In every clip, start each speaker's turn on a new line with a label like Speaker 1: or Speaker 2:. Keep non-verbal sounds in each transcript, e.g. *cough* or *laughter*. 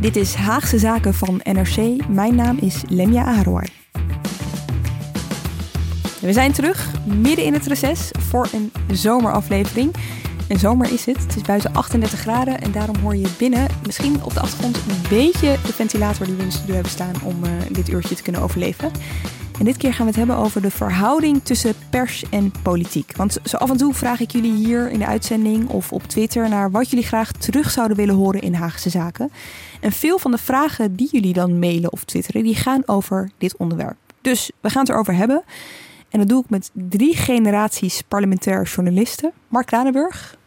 Speaker 1: Dit is Haagse Zaken van NRC. Mijn naam is Lemja Aharwai. We zijn terug, midden in het reces, voor een zomeraflevering. En zomer is het. Het is buiten 38 graden en daarom hoor je binnen misschien op de achtergrond een beetje de ventilator die we in de studio hebben staan om uh, dit uurtje te kunnen overleven. En dit keer gaan we het hebben over de verhouding tussen pers en politiek. Want zo af en toe vraag ik jullie hier in de uitzending of op Twitter naar wat jullie graag terug zouden willen horen in Haagse Zaken. En veel van de vragen die jullie dan mailen of twitteren, die gaan over dit onderwerp. Dus we gaan het erover hebben. En dat doe ik met drie generaties parlementair journalisten. Mark Kranenburg.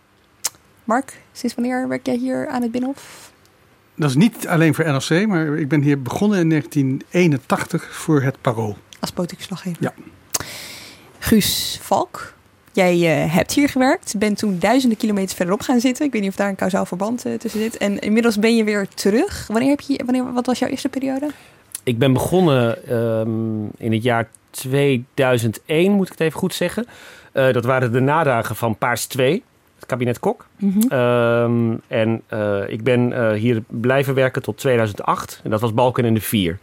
Speaker 1: Mark, sinds wanneer werk jij hier aan het Binnenhof?
Speaker 2: Dat is niet alleen voor NRC, maar ik ben hier begonnen in 1981 voor het Parool.
Speaker 1: Als politiek verslaggever?
Speaker 2: Ja.
Speaker 1: Guus Valk, jij uh, hebt hier gewerkt. Bent toen duizenden kilometers verderop gaan zitten. Ik weet niet of daar een kausaal verband uh, tussen zit. En inmiddels ben je weer terug. Wanneer heb je, wanneer, wat was jouw eerste periode?
Speaker 3: Ik ben begonnen um, in het jaar 2001, moet ik het even goed zeggen. Uh, dat waren de nadagen van Paars 2 het kabinet Kok. Mm -hmm. um, en uh, ik ben uh, hier blijven werken tot 2008. En dat was Balken in de 4.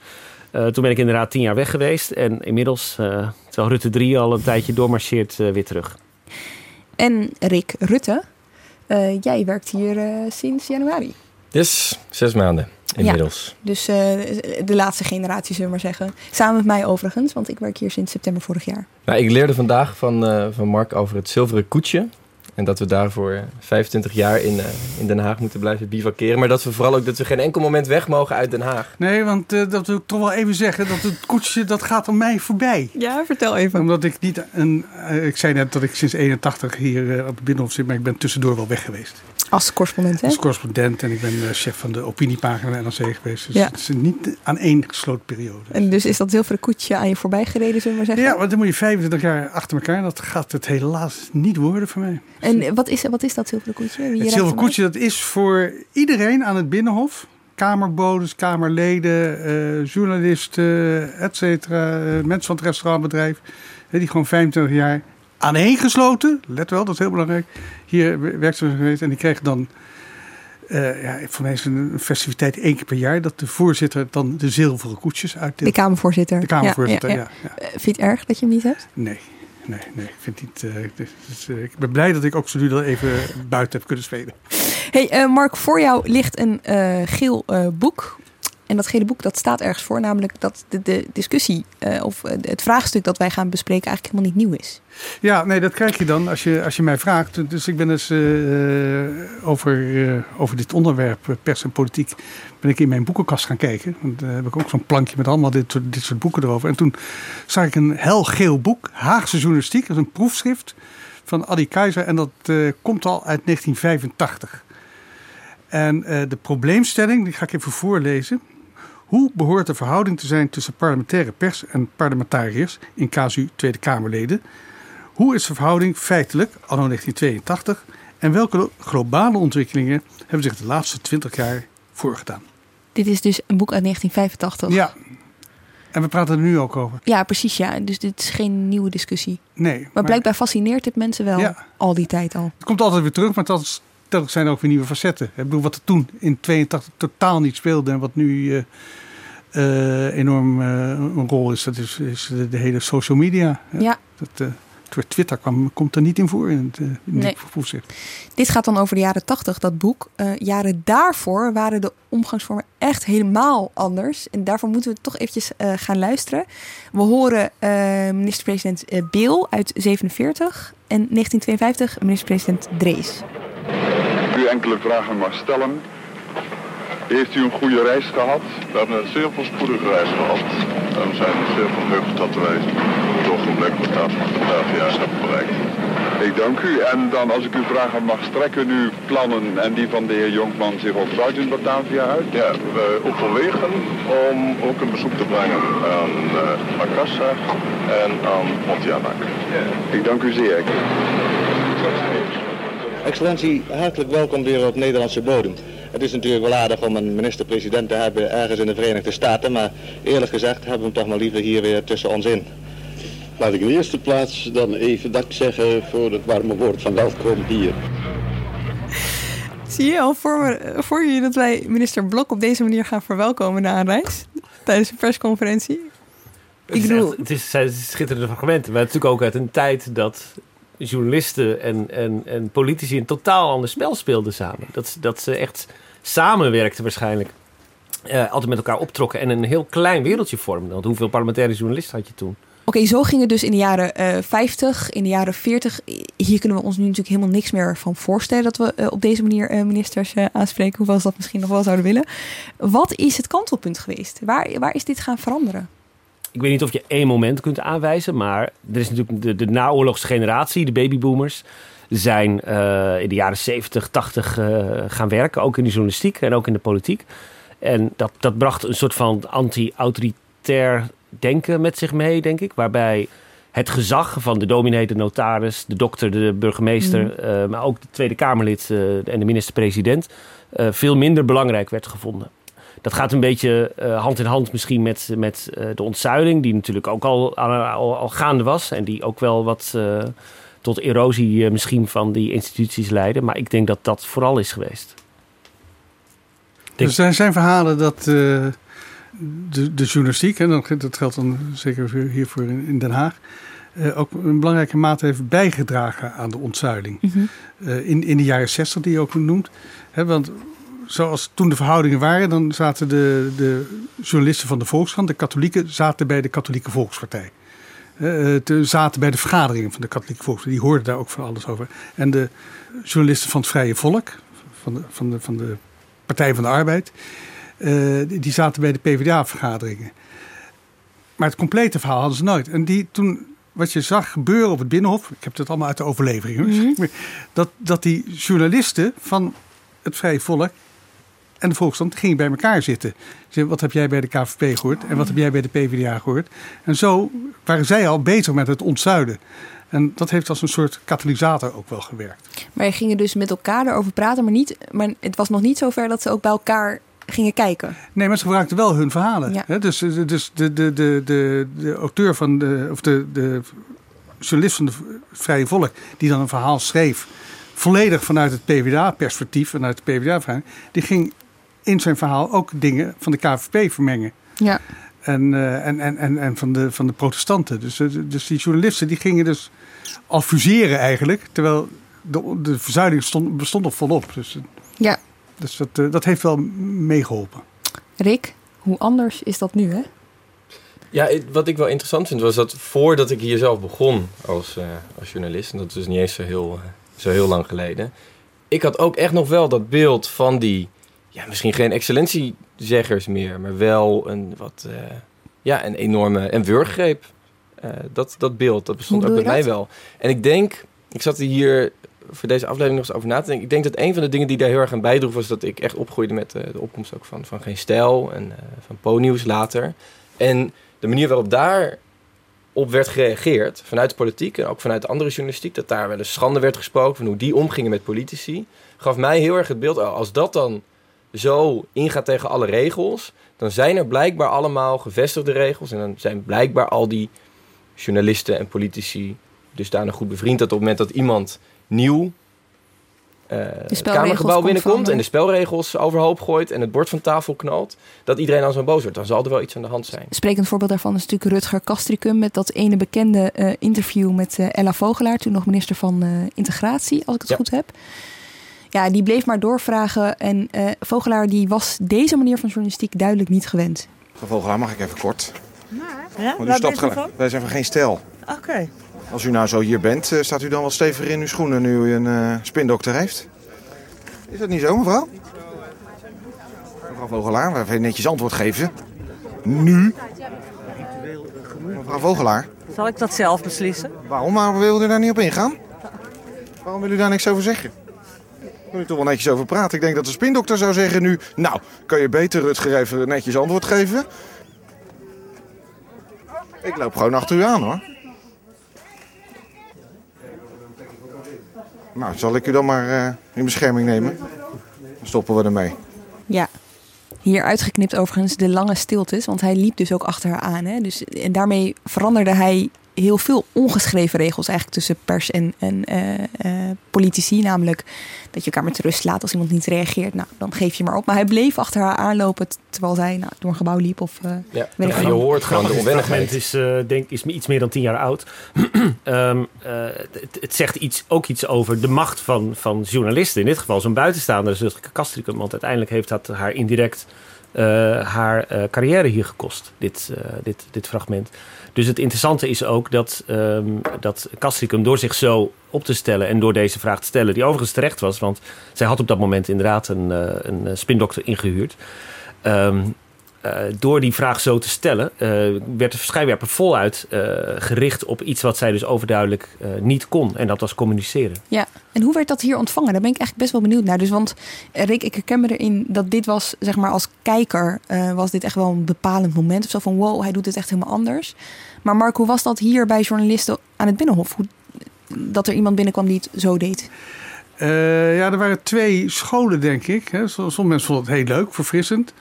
Speaker 3: Uh, toen ben ik inderdaad tien jaar weg geweest. En inmiddels, terwijl Rutte 3 al een tijdje doormarcheert, weer terug.
Speaker 1: En Rick Rutte, jij werkt hier sinds januari.
Speaker 4: Yes, zes maanden inmiddels.
Speaker 1: Ja, dus de laatste generatie, zullen we maar zeggen. Samen met mij overigens, want ik werk hier sinds september vorig jaar.
Speaker 4: Nou, ik leerde vandaag van, van Mark over het zilveren koetsje. En dat we daarvoor 25 jaar in, uh, in Den Haag moeten blijven bivakeren. Maar dat we vooral ook dat we geen enkel moment weg mogen uit Den Haag.
Speaker 2: Nee, want uh, dat wil ik toch wel even zeggen. Dat het koetsje dat gaat aan mij voorbij.
Speaker 1: Ja, vertel even.
Speaker 2: Omdat ik niet een. Uh, ik zei net dat ik sinds 81 hier op het Binnenhof zit. Maar ik ben tussendoor wel weg geweest.
Speaker 1: Als correspondent, hè?
Speaker 2: Als correspondent. En ik ben chef van de opiniepagina NRC geweest. Dus ja. het is niet aan één gesloten periode.
Speaker 1: En dus is dat zilveren koetsje aan je voorbij gereden, zullen we maar zeggen?
Speaker 2: Ja, want dan moet je 25 jaar achter elkaar. Dat gaat het helaas niet worden voor mij.
Speaker 1: En wat is, wat is dat zilveren koetsje?
Speaker 2: Wie het zilveren koetsje dat is voor iedereen aan het Binnenhof. Kamerbodes, Kamerleden, uh, journalisten, et cetera. Uh, mensen van het restaurantbedrijf. Die gewoon 25 jaar aaneengesloten, let wel, dat is heel belangrijk, hier werkt ze geweest. En die kregen dan, uh, ja, voor mij is een festiviteit één keer per jaar, dat de voorzitter dan de zilveren koetsjes uitdeelt.
Speaker 1: De Kamervoorzitter.
Speaker 2: De Kamervoorzitter, ja. ja,
Speaker 1: ja. ja. Vind je het erg dat je hem niet hebt?
Speaker 2: Nee. Nee, nee, ik vind niet. Uh, dus, dus, ik ben blij dat ik ook zo nu dat even buiten heb kunnen spelen.
Speaker 1: Hey, Mark, voor jou ligt een geel boek. En dat gele boek dat staat ergens voor, namelijk dat de, discussie uh, of het vraagstuk dat wij gaan bespreken eigenlijk helemaal niet nieuw is.
Speaker 2: Ja, nee, dat krijg je dan als je, als je mij vraagt. Dus ik ben dus uh, over, over dit onderwerp, pers en politiek, ben ik in mijn boekenkast gaan kijken. Want daar heb ik ook zo'n plankje met allemaal dit soort, dit soort boeken erover. En toen zag ik een helgeel boek, Haagse journalistiek, dat is een proefschrift van Adi Keizer. En dat komt al uit 1985. En de probleemstelling, die ga ik even voorlezen. Hoe behoort de verhouding te zijn tussen parlementaire pers en parlementariërs in casu Tweede Kamerleden? Hoe is de verhouding feitelijk anno 1982 en welke globale ontwikkelingen hebben zich de laatste 20 jaar voorgedaan?
Speaker 1: Dit is dus een boek uit 1985.
Speaker 2: Ja. En we praten er nu ook over.
Speaker 1: Ja, precies. Ja. Dus dit is geen nieuwe discussie.
Speaker 2: Nee.
Speaker 1: Maar, maar blijkbaar fascineert dit mensen wel ja. al die tijd al.
Speaker 2: Het komt altijd weer terug, maar dat is dat zijn ook weer nieuwe facetten. Ik bedoel, wat er toen in 82 totaal niet speelde en wat nu uh, uh, enorm uh, een rol is, dat is, is de, de, hele social media.
Speaker 1: Ja.
Speaker 2: Dat, Twitter kwam, komt er niet in voor in het, in
Speaker 1: nee. Dit gaat dan over de jaren 80, dat boek. jaren daarvoor waren de omgangsvormen echt helemaal anders. En daarvoor moeten we toch eventjes gaan luisteren. We horen minister-president Bill uit 47 en 1952 minister-president Drees
Speaker 5: enkele vragen mag stellen. Heeft u een goede reis gehad?
Speaker 6: We hebben een zeer voorspoedige reis gehad. En we zijn zeer verheugd dat wij het ogenblik met vandaag jaar hebben bereikt.
Speaker 5: Ik dank u. En dan als ik u vragen mag, strekken uw plannen en die van de heer Jonkman zich ook buiten Batavia uit?
Speaker 6: Ja, we overwegen om ook een bezoek te brengen aan uh, Makassar en aan Pontianak.
Speaker 5: Ik dank u zeer.
Speaker 7: Excellentie, hartelijk welkom weer op Nederlandse bodem. Het is natuurlijk wel aardig om een minister-president te hebben ergens in de Verenigde Staten, maar eerlijk gezegd hebben we hem toch maar liever hier weer tussen ons in.
Speaker 8: Laat ik in de eerste plaats dan even dank zeggen voor het warme woord van welkom hier.
Speaker 1: Zie je al voor, voor je dat wij minister Blok op deze manier gaan verwelkomen na een reis? Tijdens een persconferentie?
Speaker 3: Het is, echt, het is, het is schitterende fragmenten. Maar natuurlijk ook uit een tijd dat journalisten en, en, en politici een totaal ander spel speelden samen. Dat, dat ze echt samenwerkten waarschijnlijk. Uh, altijd met elkaar optrokken en een heel klein wereldje vormden. Want hoeveel parlementaire journalisten had je toen?
Speaker 1: Oké, zo ging het dus in de jaren uh, eh, 50, in de jaren 40. Hier kunnen we ons nu natuurlijk helemaal niks meer van voorstellen dat we uh, op deze manier uh, ministers aanspreken, hoewel ze dat misschien nog wel zouden willen. Wat is het kantelpunt geweest? Waar, waar is dit gaan veranderen?
Speaker 3: Ik weet niet of je één moment kunt aanwijzen, maar er is natuurlijk de, de naoorlogsgeneratie, de babyboomers, zijn uh, in de jaren 70, 80 uh, gaan werken, ook in de journalistiek en ook in de politiek. En dat, dat bracht een soort van anti-autoritair denken met zich mee, denk ik, waarbij het gezag van de dominee, de notaris, de dokter, de burgemeester, mm. uh, maar ook de Tweede Kamerlid en de minister-president veel minder belangrijk werd gevonden. Dat gaat een beetje uh, hand in hand misschien met, met uh, de ontzuiling, die natuurlijk ook al, al, al, gaande was. En die ook wel wat uh, tot erosie misschien van die instituties leidde. Maar ik denk dat dat vooral is geweest.
Speaker 2: Er zijn, zijn verhalen dat de, de journalistiek, en dat geldt dan zeker hiervoor in, in Den Haag, ook een belangrijke mate heeft bijgedragen aan de ontzuiling. Mm -hmm. in, in de jaren 60 die je ook noemt. Hè, want zoals toen de verhoudingen waren, dan zaten de, de journalisten van de Volkskrant, de katholieken, zaten bij de katholieke Volkspartij. Uh, zaten bij de vergaderingen van de katholieke Volkspartij. Die hoorden daar ook van alles over. En de journalisten van het Vrije Volk, van de, van de, van de Partij van de Arbeid, uh, die zaten bij de PvdA-vergaderingen. Maar het complete verhaal hadden ze nooit. En die toen wat je zag gebeuren op het Binnenhof, ik heb het allemaal uit de overlevering, mm -hmm. *laughs* dat, dat die journalisten van het Vrije Volk en de Volksstand gingen bij elkaar zitten. Wat heb jij bij de KVP gehoord en wat heb jij bij de PvdA gehoord? En zo waren zij al bezig met het ontzuiden. En dat heeft als een soort katalysator ook wel gewerkt.
Speaker 1: Maar je gingen dus met elkaar erover praten, maar, niet, maar het was nog niet zover dat ze ook bij elkaar gingen kijken.
Speaker 2: Nee, maar ze gebruikten wel hun verhalen. Ja. Dus, dus de, de, de, de, de auteur van de, of de, de journalist van de Vrije Volk, die dan een verhaal schreef, volledig vanuit het PvdA-perspectief, vanuit de PvdA-vraag, die ging in zijn verhaal ook dingen van de KVP vermengen. Ja. En, uh, en, en, en, en van, de, van de protestanten. Dus, eh, dus die journalisten die gingen dus al fuseren eigenlijk. Terwijl de, de verzuiling stond, bestond nog volop. Dus, eh, ja. dus dat, dat heeft wel meegeholpen.
Speaker 1: Rick, hoe anders is dat nu hè?
Speaker 4: Ja, wat ik wel interessant vind was dat voordat ik hier zelf begon als, uh, als journalist... en dat is niet eens zo heel, zo heel lang geleden... ik had ook echt nog wel dat beeld van die ja, misschien geen excellentiezeggers meer, maar wel een wat, uh, ja, een enorme een wurggreep. Uh, dat, dat beeld, dat bestond ook bij mij wel. En ik denk, ik zat hier voor deze aflevering nog eens over na te denken. Ik denk dat een van de dingen die daar heel erg aan bijdroeg was dat ik echt opgroeide met uh, de opkomst ook van, van Geen Stijl en van Po-nieuws later. En de manier waarop daar op werd gereageerd vanuit de politiek en ook vanuit de andere journalistiek, dat daar wel eens schande werd gesproken van hoe die omgingen met politici, gaf mij heel erg het beeld, oh, als dat dan zo ingaat tegen alle regels, dan zijn er blijkbaar allemaal gevestigde regels. En dan zijn blijkbaar al die journalisten en politici dus daar nog goed bevriend. Dat op het moment dat iemand nieuw uh, het Kamergebouw binnenkomt en de spelregels overhoop gooit en het bord van tafel knalt, dat iedereen dan zo boos wordt. Dan zal er wel iets aan de hand zijn.
Speaker 1: Sprekend voorbeeld daarvan is natuurlijk Rutger Kastricum met dat ene bekende uh, interview met uh, Ella Vogelaar, toen nog minister van Integratie, als ik het goed heb ja, die bleef maar doorvragen. En uh, Vogelaar die was deze manier van journalistiek duidelijk niet gewend.
Speaker 9: Vogelaar, mag ik even kort?
Speaker 10: Ja, u stapt
Speaker 9: Wij zijn van geen stijl.
Speaker 10: Oké.
Speaker 9: Als u nou zo hier bent, eh, staat u dan wel stevig in uw schoenen nu u een uh, spindokter heeft? Is dat niet zo, mevrouw? Mevrouw Vogelaar, we even netjes antwoord geven. Nu? Mevrouw Vogelaar?
Speaker 10: Zal ik dat zelf beslissen?
Speaker 9: Waarom? Maar wilde u daar niet op ingaan? Waarom wil u daar niks over zeggen? Wil u toch wel netjes over praten? Ik denk dat de spindokter zou zeggen nu... Nou, kan je beter Rutger even netjes antwoord geven? Ik loop gewoon achter u aan, hoor. Nou, zal ik u dan maar eh, in bescherming nemen? Dan stoppen we ermee.
Speaker 1: Ja. Hier uitgeknipt overigens de lange stiltes, want hij liep dus ook achter haar aan. Hè? Dus, en daarmee veranderde hij heel veel ongeschreven regels eigenlijk tussen pers en, en eh, eh, politici. Namelijk dat je elkaar met rust laat als iemand niet reageert. Nou, dan geef je maar op. Maar hij bleef achter haar aanlopen terwijl zij nou, door een gebouw liep. Of, uh,
Speaker 4: ja, weet je hoort gewoon de onwennigheid.
Speaker 3: Het is, uh, denk, is iets meer dan tien jaar oud. um, *clears throat* het, het, zegt iets, ook iets over de macht van, van journalisten. In dit geval zo'n buitenstaander, Zulke Kastricum. Want uiteindelijk heeft dat haar indirect haar carrière hier gekost, dit, dit, dit fragment. Dus het interessante is ook dat, um, dat Castricum door zich zo op te stellen en door deze vraag te stellen, die overigens terecht was, want zij had op dat moment inderdaad een, uh, een spindokter ingehuurd. Um, uh, door die vraag zo te stellen, werd de schijnwerper voluit gericht op iets wat zij dus overduidelijk niet kon. En dat was communiceren.
Speaker 1: Ja, en hoe werd dat hier ontvangen? Daar ben ik eigenlijk best wel benieuwd naar. Dus, want Rick, ik herken me erin dat dit was, zeg maar, als kijker was dit echt wel een bepalend moment. Of zo van, wow, hij doet het echt helemaal anders. Maar Mark, hoe was dat hier bij journalisten aan het Binnenhof? Hoe, dat er iemand binnenkwam die het zo deed?
Speaker 2: Uh, ja, er waren twee scholen, denk ik. Sommige mensen vonden het heel leuk, verfrissend.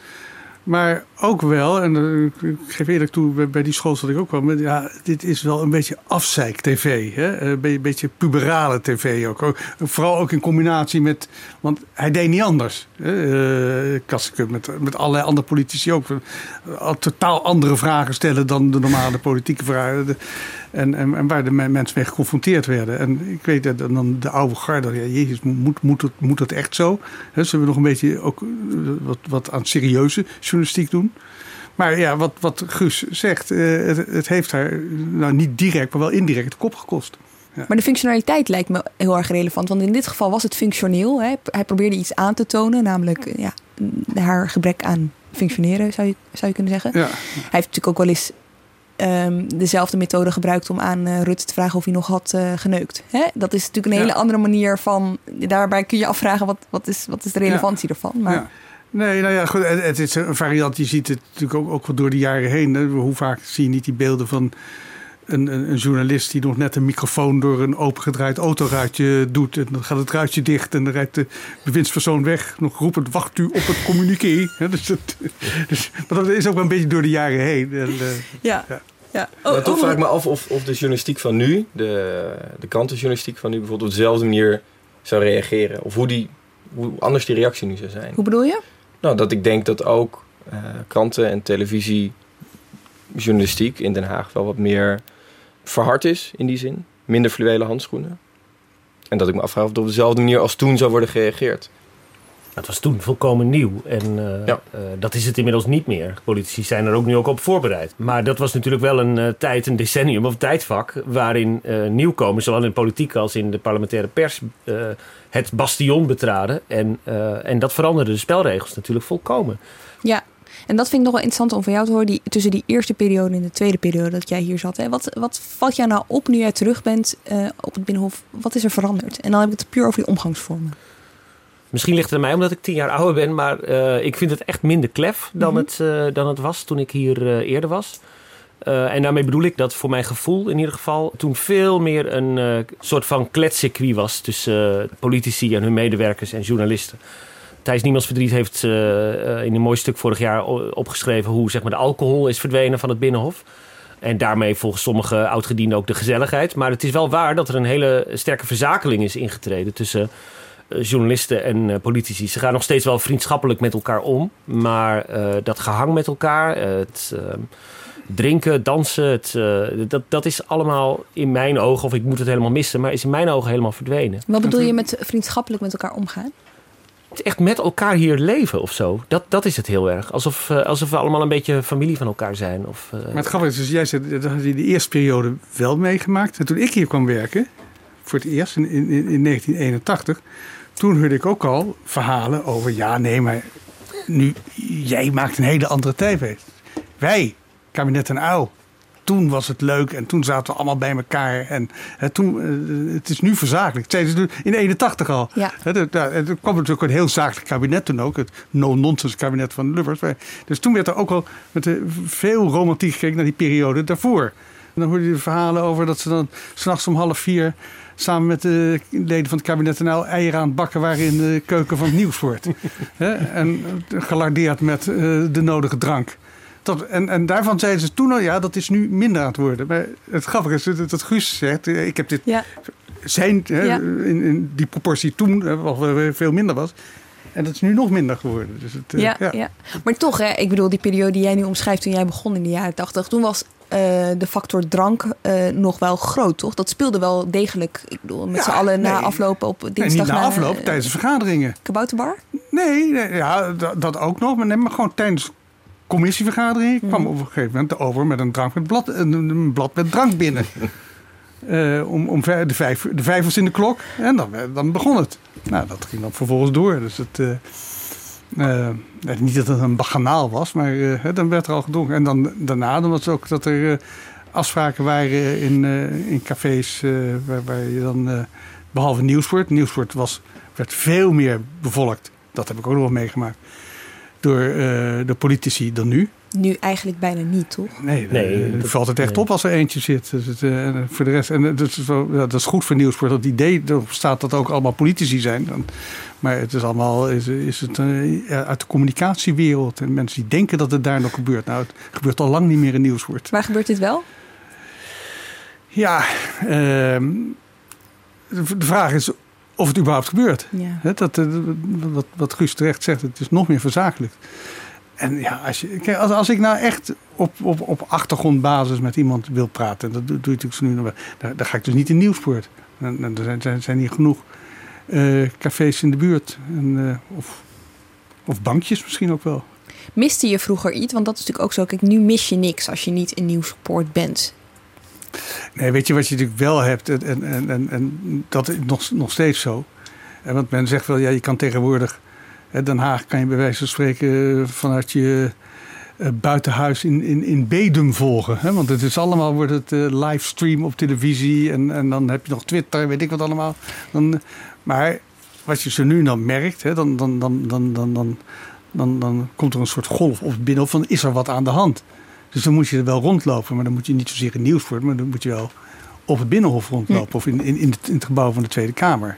Speaker 2: Maar ook wel, en uh, ik geef eerlijk toe, bij die school zat ik ook wel met, ja, dit is wel een beetje afzeik-tv. Hè? Een beetje puberale tv ook. Vooral ook in combinatie met, want hij deed niet anders. Uh, met, met allerlei andere politici ook. Al totaal andere vragen stellen dan de normale politieke vragen. En, en, en, waar de mensen mee geconfronteerd werden. En ik weet dat dan de oude garde, ja, jezus, moet, moet, het, moet het echt zo? He, zullen we nog een beetje ook wat, wat aan serieuze journalistiek doen? Maar ja, wat, wat Guus zegt, het, het heeft haar nou niet direct, maar wel indirect de kop gekost.
Speaker 1: Ja. Maar de functionaliteit lijkt me heel erg relevant. Want in dit geval was het functioneel. Hè. Hij probeerde iets aan te tonen, namelijk ja, haar gebrek aan functioneren, zou je, zou je kunnen zeggen.
Speaker 2: Ja.
Speaker 1: Hij heeft natuurlijk ook wel eens um, dezelfde methode gebruikt om aan uh, Rutte te vragen of hij nog had uh, geneukt. Hè? Dat is natuurlijk een hele ja. andere manier van. Daarbij kun je afvragen wat, wat, is, wat is de relevantie ja. ervan. Maar...
Speaker 2: Nee, nou ja, goed, het, het, is een variant. Je ziet het natuurlijk ook, ook wel door de jaren heen. Hè. Hoe vaak zie je niet die beelden van een, een, een, journalist die nog net een microfoon door een opengedraaid autoruitje doet. En dan gaat het ruitje dicht en dan rijdt de bewindspersoon weg. Nog roepend, wacht u op het communiqué. *laughs* dus, dat, dus, maar dat is ook wel een beetje door de jaren heen. En, uh,
Speaker 1: ja. ja. Ja.
Speaker 4: Oh, maar toch oh, vraag ik me af of, of de journalistiek van nu, de, de krantenjournalistiek van nu, bijvoorbeeld op dezelfde manier zou reageren. Of hoe, die, hoe anders die reactie nu zou zijn.
Speaker 1: Hoe bedoel je?
Speaker 4: Nou, dat ik denk dat ook uh, kranten en televisiejournalistiek in Den Haag wel wat meer verhard is in die zin. Minder fluwelen handschoenen. En dat ik me afvraag of het op dezelfde manier als toen zou worden gereageerd.
Speaker 3: Het was toen volkomen nieuw en uh, ja. uh, dat is het inmiddels niet meer. Politici zijn er ook nu ook op voorbereid. Maar dat was natuurlijk wel een uh, tijd, een decennium of tijdvak... waarin nieuwkomers, zowel in de politiek als in de parlementaire pers... het bastion betraden. En, en dat veranderde de spelregels natuurlijk volkomen.
Speaker 1: Ja, en dat vind ik nog wel interessant om van jou te horen. Die, tussen die eerste periode en de tweede periode dat jij hier zat. Hè. Wat, wat valt jou nou op nu jij terug bent uh, op het Binnenhof? Wat is er veranderd? En dan heb ik het puur over die omgangsvormen.
Speaker 3: Misschien ligt het aan mij omdat ik tien jaar ouder ben. Maar uh, ik vind het echt minder klef dan, mm -hmm. het, uh, dan het was toen ik hier eerder was. Uh, en daarmee bedoel ik dat voor mijn gevoel in ieder geval toen veel meer een uh, soort van kletscircuit was tussen uh, politici en hun medewerkers en journalisten. Thijs Niemands Verdriet heeft uh, in een mooi stuk vorig jaar opgeschreven hoe zeg maar, de alcohol is verdwenen van het Binnenhof. En daarmee volgens sommige oudgedienden ook de gezelligheid. Maar het is wel waar dat er een hele sterke verzakeling is ingetreden tussen uh, journalisten en politici. Ze gaan nog steeds wel vriendschappelijk met elkaar om. Maar dat gehang met elkaar, het drinken, dansen, het, dat, dat is allemaal in mijn ogen, of ik moet het helemaal missen, maar is in mijn ogen helemaal verdwenen.
Speaker 1: Wat bedoel je met vriendschappelijk met elkaar omgaan?
Speaker 3: Echt met elkaar hier leven of zo. Dat, dat is het heel erg. Alsof, uh, alsof we allemaal een beetje familie van elkaar zijn. Of, uh...
Speaker 2: Maar het grappige is, dus jij zei, dat had je de eerste periode wel meegemaakt. En toen ik hier kwam werken, voor het eerst in, in, in 1981... toen hoorde ik ook al verhalen over... ja, nee, maar nu, jij maakt een hele andere tijd. Wij, kabinet en Uil, toen was het leuk en toen zaten we allemaal bij elkaar. En hè, toen, eh, het is nu verzakelijk. In 81 al.
Speaker 1: Ja.
Speaker 2: Hè, er, er kwam natuurlijk een heel zakelijk kabinet toen ook. Het no-nonsense kabinet van Lubbers. Dus toen werd er ook al met veel romantiek gekeken naar die periode daarvoor. En dan hoorde je de verhalen over dat ze dan s'nachts om half vier... samen met de leden van het kabinet nou eieren aan het bakken waren in de keuken van het Nieuwspoort. *laughs* Hè, en gelardeerd met eh, de nodige drank. Dat, en, en daarvan zeiden ze toen al, ja, dat is nu minder aan het worden. Maar het grappige is dat, dat Guus zegt, eh, ik heb dit
Speaker 1: Ja.
Speaker 2: zijn hè,
Speaker 1: Ja.
Speaker 2: in, in die proportie toen, hè, wat veel minder was. En dat is nu nog minder geworden. Dus het, eh,
Speaker 1: Ja, ja. maar toch, hè, ik bedoel, die periode die jij nu omschrijft toen jij begon in de jaren 80, toen was eh, de factor drank eh, nog wel groot, toch? Dat speelde wel degelijk. Ik bedoel, met
Speaker 2: Ja,
Speaker 1: z'n allen na aflopen op
Speaker 2: Nee,
Speaker 1: dinsdag.
Speaker 2: niet na afloop,
Speaker 1: eh,
Speaker 2: tijdens de vergaderingen.
Speaker 1: Kabouterbar?
Speaker 2: Nee, nee, ja, dat, dat ook nog. Maar, nee, maar gewoon tijdens commissievergaderingen kwam op een gegeven moment over met een, drank met blad, een, blad met drank binnen. *laughs* Eh, om om de, vijf, de vijf was in de klok en dan, dan begon het. Nou, dat ging dan vervolgens door. Dus het, eh, eh, eh, niet dat het een baganaal was, maar eh, dan werd er al gedronken. En dan, daarna dan was het ook dat er eh, afspraken waren in, eh, in cafés eh, waar, waar je dan, eh, behalve Nieuwsport, Nieuwsport was, werd veel meer bevolkt. Dat heb ik ook nog wel meegemaakt. Door eh, de politici dan nu.
Speaker 1: Nu eigenlijk bijna niet, toch?
Speaker 2: Nee,
Speaker 3: Nee, dat-
Speaker 2: valt het echt
Speaker 3: nee.
Speaker 2: op als er eentje zit. Dus het, eh, en voor de rest, en dat is, wel, ja, dat is goed voor Nieuwsport. Dat idee erop staat dat ook allemaal politici zijn. Dan, maar het is allemaal is, is het, eh, uit de communicatiewereld. En mensen die denken dat het daar nog gebeurt. Nou, het gebeurt al lang niet meer in Nieuwsport.
Speaker 1: Waar gebeurt dit wel?
Speaker 2: Ja, ehm, de vraag is of het überhaupt gebeurt.
Speaker 1: Ja.
Speaker 2: Dat, eh, wat, wat Guus terecht zegt, het is nog meer verzakelijk. En ja, als, je, kijk, als, als ik nou echt op, op, op achtergrondbasis met iemand wil praten, dat doe, doe je natuurlijk zo nu dan, dan ga ik dus niet in Nieuwspoort. Er zijn, zijn, zijn hier genoeg eh, cafés in de buurt. En, eh, of, of bankjes misschien ook wel.
Speaker 1: Miste je vroeger iets? Want dat is natuurlijk ook zo. Kijk, nu mis je niks als je niet in Nieuwsport bent.
Speaker 2: Nee, weet je wat je natuurlijk wel hebt, en, en, en, en, dat is nog, nog steeds zo. En want men zegt wel, ja, je kan tegenwoordig, Den Haag kan je bij wijze van spreken eh, vanuit je eh, buitenhuis in, in, in Bedum volgen. Want het is allemaal, wordt het eh, livestream op televisie en, en dan heb je nog Twitter, weet ik wat allemaal. Dan, maar wat je zo nu dan merkt, dan, dan, dan, dan, dan, dan, dan, dan komt er een soort golf op het binnenhof van is er wat aan de hand. Dus dan moet je er wel rondlopen, maar dan moet je niet zozeer in Nieuwspoort, maar dan moet je wel op het binnenhof rondlopen of in, in, in, het, in het gebouw van de Tweede Kamer.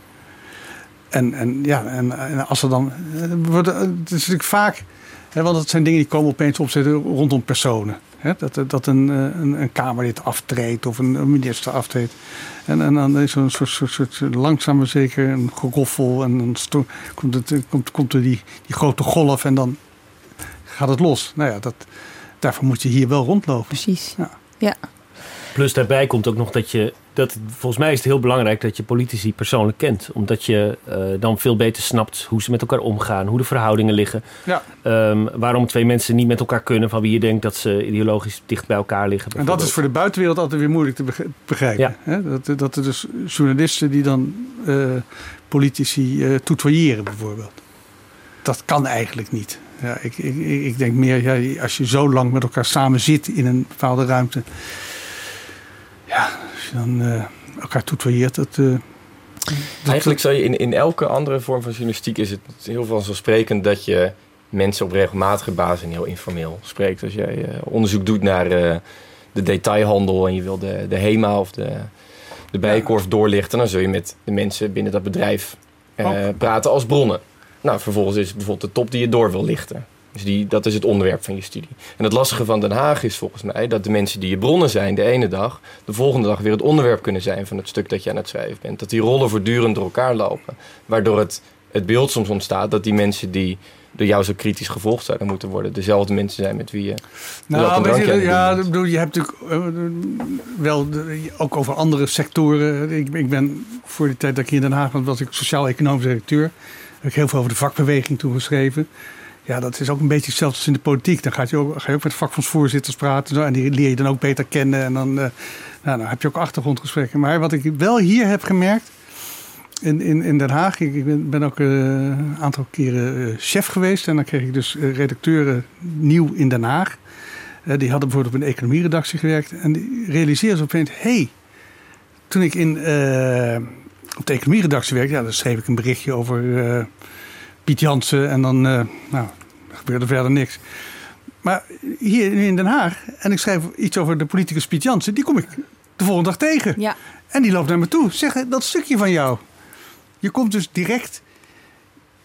Speaker 2: En, en ja, en, en als er dan. eh, wordt- Het is natuurlijk vaak. Hè, want het zijn dingen die komen opeens opzetten rondom personen. Hè, dat, dat een, eh, een, een Kamerlid aftreedt of een, een minister aftreedt. En, en dan is er een soort, soort, soort langzaam maar zeker een geroffel. En dan sto- komt, het, komt, komt er die, die grote golf en dan gaat het los. Nou ja, dat, daarvoor moet je hier wel rondlopen.
Speaker 1: Precies.
Speaker 2: Ja.
Speaker 1: Ja.
Speaker 3: Plus daarbij komt ook nog dat je, dat, volgens mij is het heel belangrijk dat je politici persoonlijk kent. Omdat je eh, dan veel beter snapt hoe ze met elkaar omgaan, hoe de verhoudingen liggen.
Speaker 2: Ja.
Speaker 3: Ehm, waarom twee mensen niet met elkaar kunnen van wie je denkt dat ze ideologisch dicht bij elkaar liggen.
Speaker 2: En dat is voor de buitenwereld altijd weer moeilijk te beg- begrijpen.
Speaker 3: Ja.
Speaker 2: Hè? Dat, dat er dus journalisten die dan eh, politici eh tutoyeren bijvoorbeeld. Dat kan eigenlijk niet. Ja, ik, ik, ik denk meer, ja, als je zo lang met elkaar samen zit in een bepaalde ruimte. Ja, als je dan eh, elkaar dat... eh, dat-
Speaker 4: Eigenlijk zou je in, in elke andere vorm van journalistiek is het heel vanzelfsprekend dat je mensen op regelmatige basis en heel informeel spreekt. Als jij eh, onderzoek doet naar de detailhandel en je wil de, de HEMA of de, de bijenkorf doorlichten, dan zul je met de mensen binnen dat bedrijf praten als bronnen. Nou, vervolgens is het bijvoorbeeld de top die je door wil lichten. Dus die, dat is het onderwerp van je studie. En het lastige van Den Haag is volgens mij dat de mensen die je bronnen zijn de ene dag, de volgende dag weer het onderwerp kunnen zijn van het stuk dat je aan het schrijven bent. Dat die rollen voortdurend door elkaar lopen. Waardoor het, het beeld soms ontstaat dat die mensen die door jou zo kritisch gevolgd zouden moeten worden, dezelfde mensen zijn met wie je.
Speaker 2: Nou, weet je, ja,
Speaker 4: doen
Speaker 2: ik bedoel, je hebt natuurlijk eh, wel de- ook over andere sectoren. Ik, ik ben voor die tijd dat ik hier in Den Haag was, was ik sociaal-economisch directeur. Heb ik heel veel over de vakbeweging toen geschreven. Ja, dat is ook een beetje hetzelfde als in de politiek. Dan gaat je ook, ga je ook met vakbondsvoorzitters praten. en die leer je dan ook beter kennen. En dan, eh, nou, heb je ook achtergrondgesprekken. Maar wat ik wel hier heb gemerkt. In, in, in Den Haag, ik, ben, ben ook eh, een aantal keren eh, chef geweest. En dan kreeg ik dus redacteuren nieuw in Den Haag. die hadden bijvoorbeeld op een economieredactie gewerkt. En die realiseerden ze opeens, hé, hey, toen ik in, op de economieredactie werkte, ja, dan schreef ik een berichtje over Piet Jansen en dan nou, gebeurde verder niks. Maar hier in Den Haag, en ik schrijf iets over de politicus Piet Jansen, die kom ik de volgende dag tegen.
Speaker 1: Ja.
Speaker 2: En die loopt naar me toe. Zeg, dat stukje van jou. Je komt dus direct,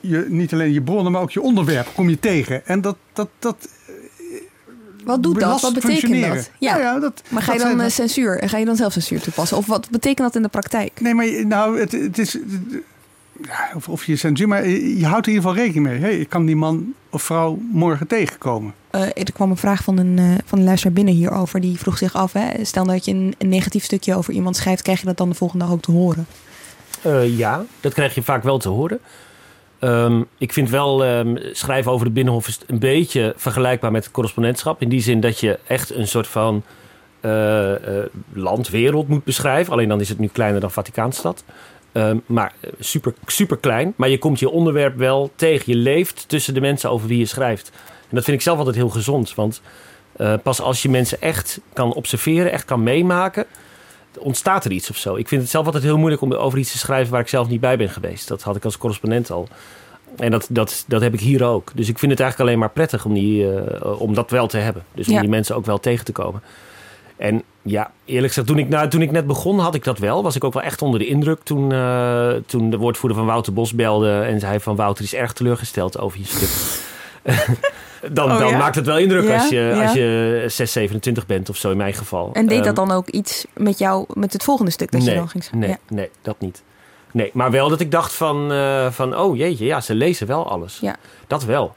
Speaker 2: je, niet alleen je bronnen, maar ook je onderwerp kom je tegen. En dat, dat, dat
Speaker 1: wat doet dat? Wat betekent dat?
Speaker 2: Ja. ja dat,
Speaker 1: maar ga je dan uh, censuur? Ga je dan zelf censuur toepassen? Of wat betekent dat in de praktijk?
Speaker 2: Nee, maar nou, het, het is ja, of, of je censuur, maar je houdt er in ieder geval rekening mee. Hey, ik kan die man of vrouw morgen tegenkomen.
Speaker 1: Uh, er kwam een vraag van een, uh, van een luisteraar binnen hierover. Die vroeg zich af, hè, stel dat je een, een, negatief stukje over iemand schrijft... krijg je dat dan de volgende dag ook te horen?
Speaker 3: Uh, ja, dat krijg je vaak wel te horen. Um, ik vind wel um, schrijven over de Binnenhof is een beetje vergelijkbaar met correspondentschap. In die zin dat je echt een soort van land, wereld moet beschrijven. Alleen dan is het nu kleiner dan Vaticaanstad. Um, maar eh, super, super klein. Maar je komt je onderwerp wel tegen. Je leeft tussen de mensen over wie je schrijft. En dat vind ik zelf altijd heel gezond. Want pas als je mensen echt kan observeren, echt kan meemaken, ontstaat er iets of zo. Ik vind het zelf altijd heel moeilijk om over iets te schrijven waar ik zelf niet bij ben geweest. Dat had ik als correspondent al. En dat, dat, dat heb ik hier ook. Dus ik vind het eigenlijk alleen maar prettig om, die, uh, om dat wel te hebben. Dus om ja. die mensen ook wel tegen te komen. En ja, eerlijk gezegd, toen ik, nou, toen ik net begon had ik dat wel. Was ik ook wel echt onder de indruk toen, uh, toen de woordvoerder van Wouter Bos belde... en zei van Wouter is erg teleurgesteld over je stuk. *laughs* *laughs* dan, oh, dan ja? maakt het wel indruk ja? als, je, ja? als je 6, 27 bent of zo in mijn geval.
Speaker 1: En deed um, dat dan ook iets met jou, met het volgende stuk dat
Speaker 3: nee,
Speaker 1: je dan ging schrijven?
Speaker 3: Nee, nee, dat niet. Nee, maar wel dat ik dacht van, uh, van oh jeetje, ja, ze lezen wel alles.
Speaker 1: Ja.
Speaker 3: Dat wel.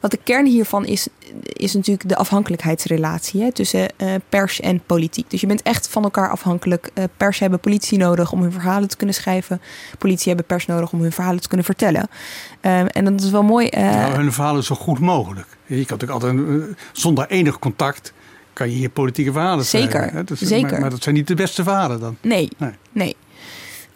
Speaker 1: Want de kern hiervan is, is natuurlijk de afhankelijkheidsrelatie hè, tussen uh, pers en politiek. Dus je bent echt van elkaar afhankelijk. Uh, pers hebben politie nodig om hun verhalen te kunnen schrijven. Politie hebben pers nodig om hun verhalen te kunnen vertellen. Uh, en dat is wel mooi.
Speaker 2: Nou, hun verhalen zo goed mogelijk. Je kan natuurlijk altijd zonder enig contact kan je hier politieke verhalen
Speaker 1: Zeker.
Speaker 2: Hè?
Speaker 1: Dus, zeker.
Speaker 2: Maar, maar, dat zijn niet de beste verhalen dan.
Speaker 1: Nee, nee. nee.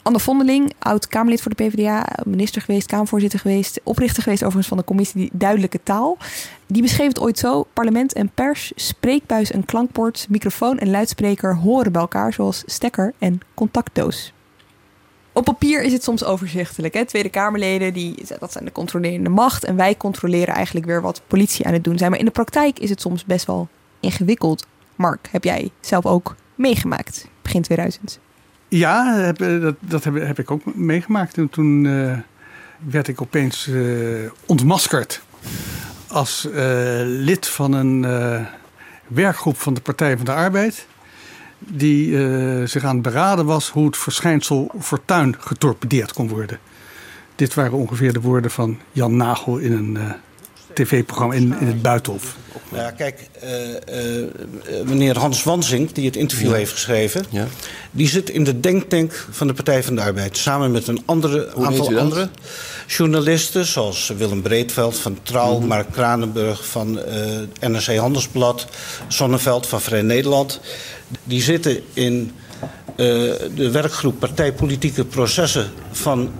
Speaker 1: Anne Vondeling, oud-Kamerlid voor de PvdA, minister geweest, Kamervoorzitter geweest, oprichter geweest overigens van de commissie Duidelijke Taal. Die beschreef het ooit zo: parlement en pers, spreekbuis en klankbord, microfoon en luidspreker horen bij elkaar zoals stekker en contactdoos. Op papier is het soms overzichtelijk. Hè? Tweede Kamerleden, die, dat zijn de controlerende macht. En wij controleren eigenlijk weer wat politie aan het doen zijn. Maar in de praktijk is het soms best wel ingewikkeld. Mark, heb jij zelf ook meegemaakt begin 2000?
Speaker 2: Ja, heb, dat, dat heb, heb, ik ook meegemaakt. En toen uh, werd ik opeens uh, ontmaskerd als lid van een werkgroep van de Partij van de Arbeid. Die zich aan het beraden was hoe het verschijnsel fortuin getorpedeerd kon worden. Dit waren ongeveer de woorden van Jan Nagel in een tv-programma in, in het Buitenhof.
Speaker 11: Nou ja, kijk, uh, uh, meneer Hans Wansing, die het interview ja. heeft geschreven... Ja. die zit in de denktank van de Partij van de Arbeid... samen met een andere, aantal andere journalisten... zoals Willem Breedveld van Trouw, mm -hmm. Mark Kranenburg van uh, NRC Handelsblad... Zonneveld van Vrij Nederland. Die zitten in de werkgroep Partijpolitieke Processen van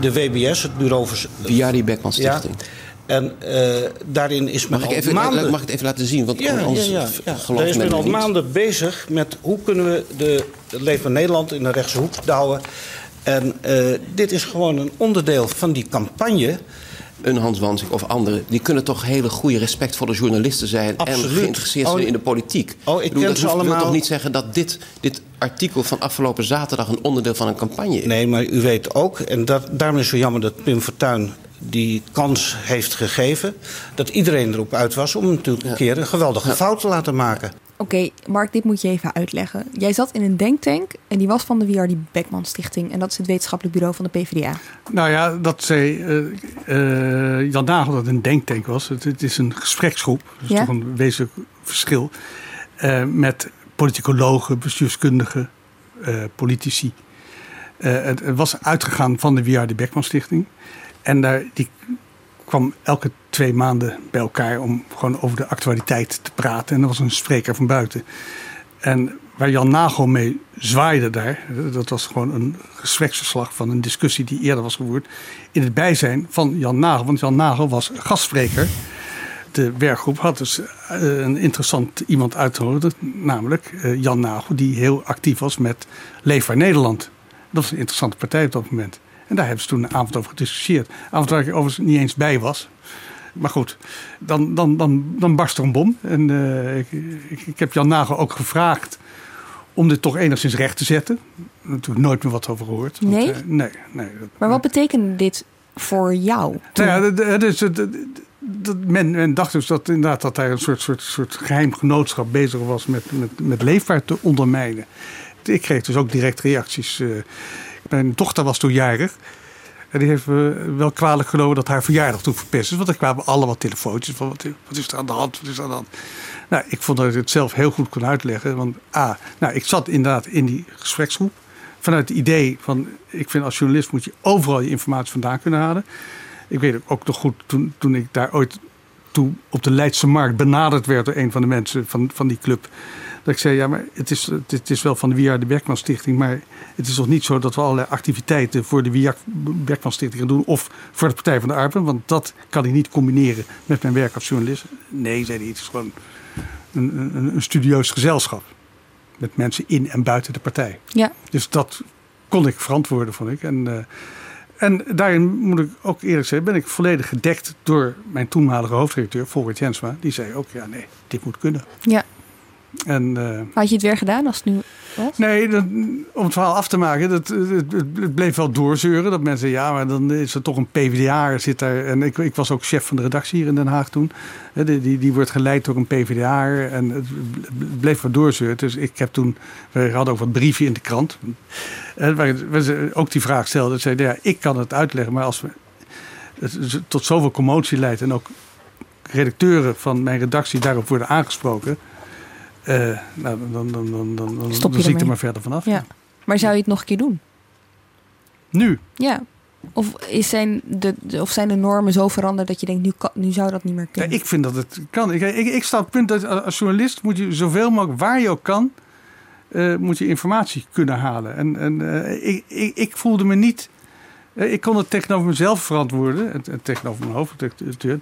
Speaker 11: de WBS, het bureau voor...
Speaker 12: Via die Beckman Stichting.
Speaker 11: Ja. En uh, daarin is men
Speaker 12: mag
Speaker 11: al
Speaker 12: ik even,
Speaker 11: maanden...
Speaker 12: Mag ik het even laten zien? Want
Speaker 11: ja, ja, ja, ja. Daar is men al maanden bezig met hoe kunnen we de, het leven van Nederland in de rechtse hoek douwen. En uh, dit is gewoon een onderdeel van die campagne.
Speaker 12: Een Hans Wansink of anderen, die kunnen toch hele goede, respectvolle journalisten zijn.
Speaker 11: Absoluut.
Speaker 12: En geïnteresseerd zijn
Speaker 11: oh,
Speaker 12: in de politiek.
Speaker 11: Oh, ik,
Speaker 12: bedoel, dat hoeft,
Speaker 11: allemaal.
Speaker 12: wil toch niet zeggen dat dit, dit artikel van afgelopen zaterdag een onderdeel van een campagne is?
Speaker 11: Nee, maar u weet ook, en dat, daarom is het zo jammer dat Pim Fortuyn die kans heeft gegeven. Dat iedereen erop uit was om natuurlijk een keer een geweldige ja. fout te laten maken.
Speaker 1: Oké, okay, Mark, dit moet je even uitleggen. Jij zat in een denktank en die was van de WRD Beckman Stichting. En dat is het wetenschappelijk bureau van de PvdA.
Speaker 2: Nou ja, dat zei uh, uh, Jan Nagel dat het een denktank was. Het, het is een gespreksgroep. Dat is ja? toch een wezenlijk verschil. Uh, met politicologen, bestuurskundigen, politici. Het, het was uitgegaan van de WRD Beckman Stichting. En daar, die kwam elke twee maanden bij elkaar om gewoon over de actualiteit te praten. En er was een spreker van buiten. En waar Jan Nagel mee zwaaide daar, dat was gewoon een gespreksverslag van een discussie die eerder was gevoerd. In het bijzijn van Jan Nagel, want Jan Nagel was gastspreker. de werkgroep had dus eh, een interessant iemand uitgenodigd, namelijk eh, Jan Nagel, die heel actief was met Leefbaar Nederland. Dat was een interessante partij op dat moment. En daar hebben ze toen een avond over gediscussieerd. Een avond waar ik overigens niet eens bij was. Maar goed, dan, dan, dan, dan barst er een bom. En uh, ik, ik, ik, heb Jan Nagel ook gevraagd om dit toch enigszins recht te zetten. Natuurlijk nooit meer wat over gehoord.
Speaker 1: Want, nee?
Speaker 2: Uh, nee, nee.
Speaker 1: Maar wat betekende dit voor jou?
Speaker 2: Nou ja, het is, dat men, men, dacht dus dat inderdaad dat hij een soort, soort, soort geheim genootschap bezig was met, met, met leefvaart te ondermijnen. Ik kreeg dus ook direct reacties. Uh, mijn dochter was toen jarig. En die heeft me wel kwalijk genomen dat haar verjaardag toen verpest is. Want er kwamen allemaal telefoontjes van wat, is er aan de hand, wat is aan de hand. Nou, ik vond dat ik het zelf heel goed kon uitleggen. Want A, nou, ik zat inderdaad in die gespreksgroep. Vanuit het idee van, ik vind als journalist moet je overal je informatie vandaan kunnen halen. Ik weet ook nog goed, toen, toen ik daar ooit toe op de Leidse Markt benaderd werd door een van de mensen van, van die club. Dat ik zei, ja, maar het is, het is wel van de Wiard de Berkman Stichting. Maar het is toch niet zo dat we allerlei activiteiten voor de Wiard Berkman Stichting gaan doen. Of voor de Partij van de Arbeid. Want dat kan ik niet combineren met mijn werk als journalist. Nee, zei hij, het is gewoon een, een, een studieus gezelschap. Met mensen in en buiten de partij.
Speaker 1: Ja.
Speaker 2: Dus dat kon ik verantwoorden, vond ik. En, uh, en daarin moet ik ook eerlijk zeggen, ben ik volledig gedekt door mijn toenmalige hoofdredacteur, Volkert Jensma. Die zei ook, ja nee, dit moet kunnen.
Speaker 1: Ja.
Speaker 2: En, uh,
Speaker 1: Had je het weer gedaan als het nu was?
Speaker 2: Nee, dat, om het verhaal af te maken, dat, het, het, bleef wel doorzeuren. Dat mensen, ja, maar dan is er toch een PvdA zit daar. En ik, ik was ook chef van de redactie hier in Den Haag toen. Die, die, die wordt geleid door een PvdA. En het bleef wel doorzeuren. Dus ik heb toen, we hadden ook wat briefje in de krant. Waar we ook die vraag stelden. Zeiden, ja, ik kan het uitleggen, maar als we het tot zoveel commotie leidt. En ook redacteuren van mijn redactie daarop worden aangesproken. Uh, nou, dan, dan, dan, dan, dan,
Speaker 1: Stop
Speaker 2: dan zie ik er maar verder vanaf.
Speaker 1: Ja. Maar zou je het nog een keer doen?
Speaker 2: Nu?
Speaker 1: Ja. Of, is zijn de, of zijn de normen zo veranderd dat je denkt, nu, kan, nu zou dat niet meer kunnen?
Speaker 2: Ja, ik vind dat het kan. Ik, ik, ik sta op het punt dat als journalist moet je zoveel mogelijk, waar je ook kan, uh, moet je informatie kunnen halen. En, en uh, ik, ik, ik voelde me niet ik kon het tegenover mezelf verantwoorden, en tegenover mijn hoofdredacteur,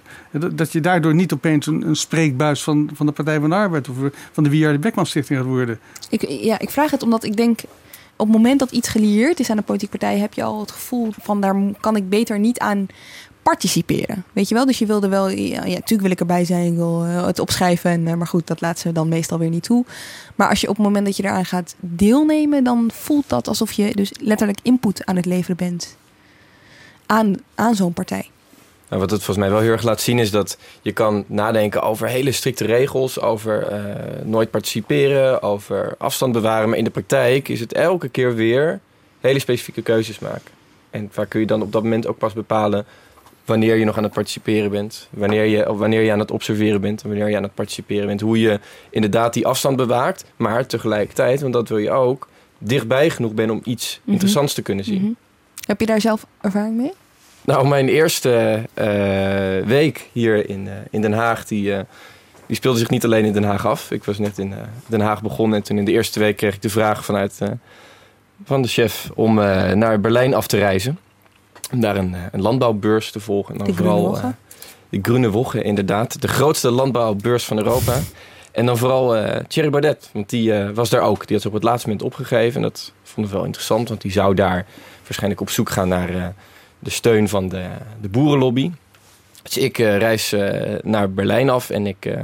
Speaker 2: dat je daardoor niet opeens een, een spreekbuis van, van de Partij van de Arbeid of van de Wierde Beckman Stichting gaat worden.
Speaker 1: Ik, ja, ik vraag het omdat ik denk, op het moment dat iets gelieerd is aan een politieke partij, heb je al het gevoel van daar kan ik beter niet aan participeren. Weet je wel? Dus je wilde wel, ja, natuurlijk wil ik erbij zijn, ik wil het opschrijven. En, maar goed, dat laat ze dan meestal weer niet toe. Maar als je op het moment dat je eraan gaat deelnemen, dan voelt dat alsof je dus letterlijk input aan het leveren bent aan, aan zo'n partij.
Speaker 4: Nou, wat het volgens mij wel heel erg laat zien is dat je kan nadenken over hele strikte regels, over uh, nooit participeren, over afstand bewaren. Maar in de praktijk is het elke keer weer hele specifieke keuzes maken. En waar kun je dan op dat moment ook pas bepalen wanneer je nog aan het participeren bent, wanneer je, wanneer je aan het observeren bent en wanneer je aan het participeren bent. Hoe je inderdaad die afstand bewaakt, maar tegelijkertijd, want dat wil je ook, dichtbij genoeg bent om iets mm -hmm. interessants te kunnen zien. Mm -hmm.
Speaker 1: Heb je daar zelf ervaring mee?
Speaker 4: Nou, mijn eerste uh, week hier in, uh, in Den Haag, die, uh, die speelde zich niet alleen in Den Haag af. Ik was net in Den Haag begonnen en toen in de eerste week kreeg ik de vraag vanuit van de chef om naar Berlijn af te reizen. Om daar een, een landbouwbeurs te volgen. En dan
Speaker 1: de
Speaker 4: vooral de Groene Woche, inderdaad. De grootste landbouwbeurs van Europa. En dan vooral uh, Thierry Baudet, want die was daar ook. Die had ze op het laatste moment opgegeven. En dat vond ik wel interessant, want die zou daar waarschijnlijk op zoek gaan naar uh, de steun van de, de boerenlobby. Dus ik reis naar Berlijn af en ik,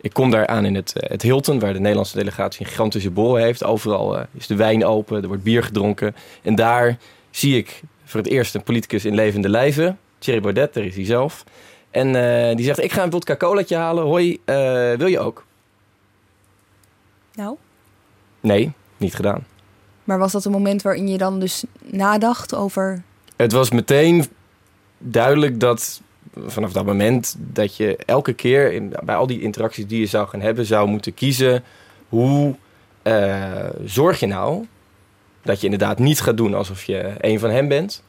Speaker 4: ik kom daar aan in het, het Hilton, waar de Nederlandse delegatie een gigantische bol heeft. Overal is de wijn open, er wordt bier gedronken. En daar zie ik voor het eerst een politicus in levende lijven. Thierry Baudet, daar is hij zelf. En die zegt, ik ga een vodka colaatje halen. Hoi, wil je ook?
Speaker 1: Nou?
Speaker 4: Nee, niet gedaan.
Speaker 1: Maar was dat een moment waarin je dan dus nadacht over.
Speaker 4: Het was meteen duidelijk dat vanaf dat moment dat je elke keer in, bij al die interacties die je zou gaan hebben, zou moeten kiezen hoe uh, zorg je nou dat je inderdaad niet gaat doen alsof je een van hem bent,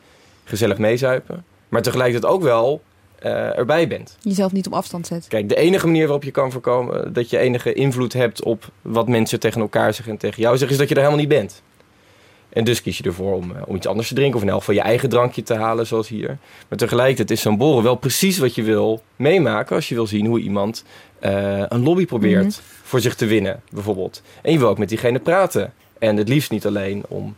Speaker 4: gezellig meezuipen, maar tegelijkertijd ook wel uh, erbij bent.
Speaker 1: Jezelf niet op afstand zet.
Speaker 4: Kijk, de enige manier waarop je kan voorkomen dat je enige invloed hebt op wat mensen tegen elkaar zeggen en tegen jou zeggen, is dat je er helemaal niet bent. En dus kies je ervoor om, om iets anders te drinken. Of in elk geval je eigen drankje te halen, zoals hier. Maar tegelijkertijd is zo'n borrel wel precies wat je wil meemaken... als je wil zien hoe iemand een lobby probeert mhm. voor zich te winnen, bijvoorbeeld. En je wil ook met diegene praten. En het liefst niet alleen om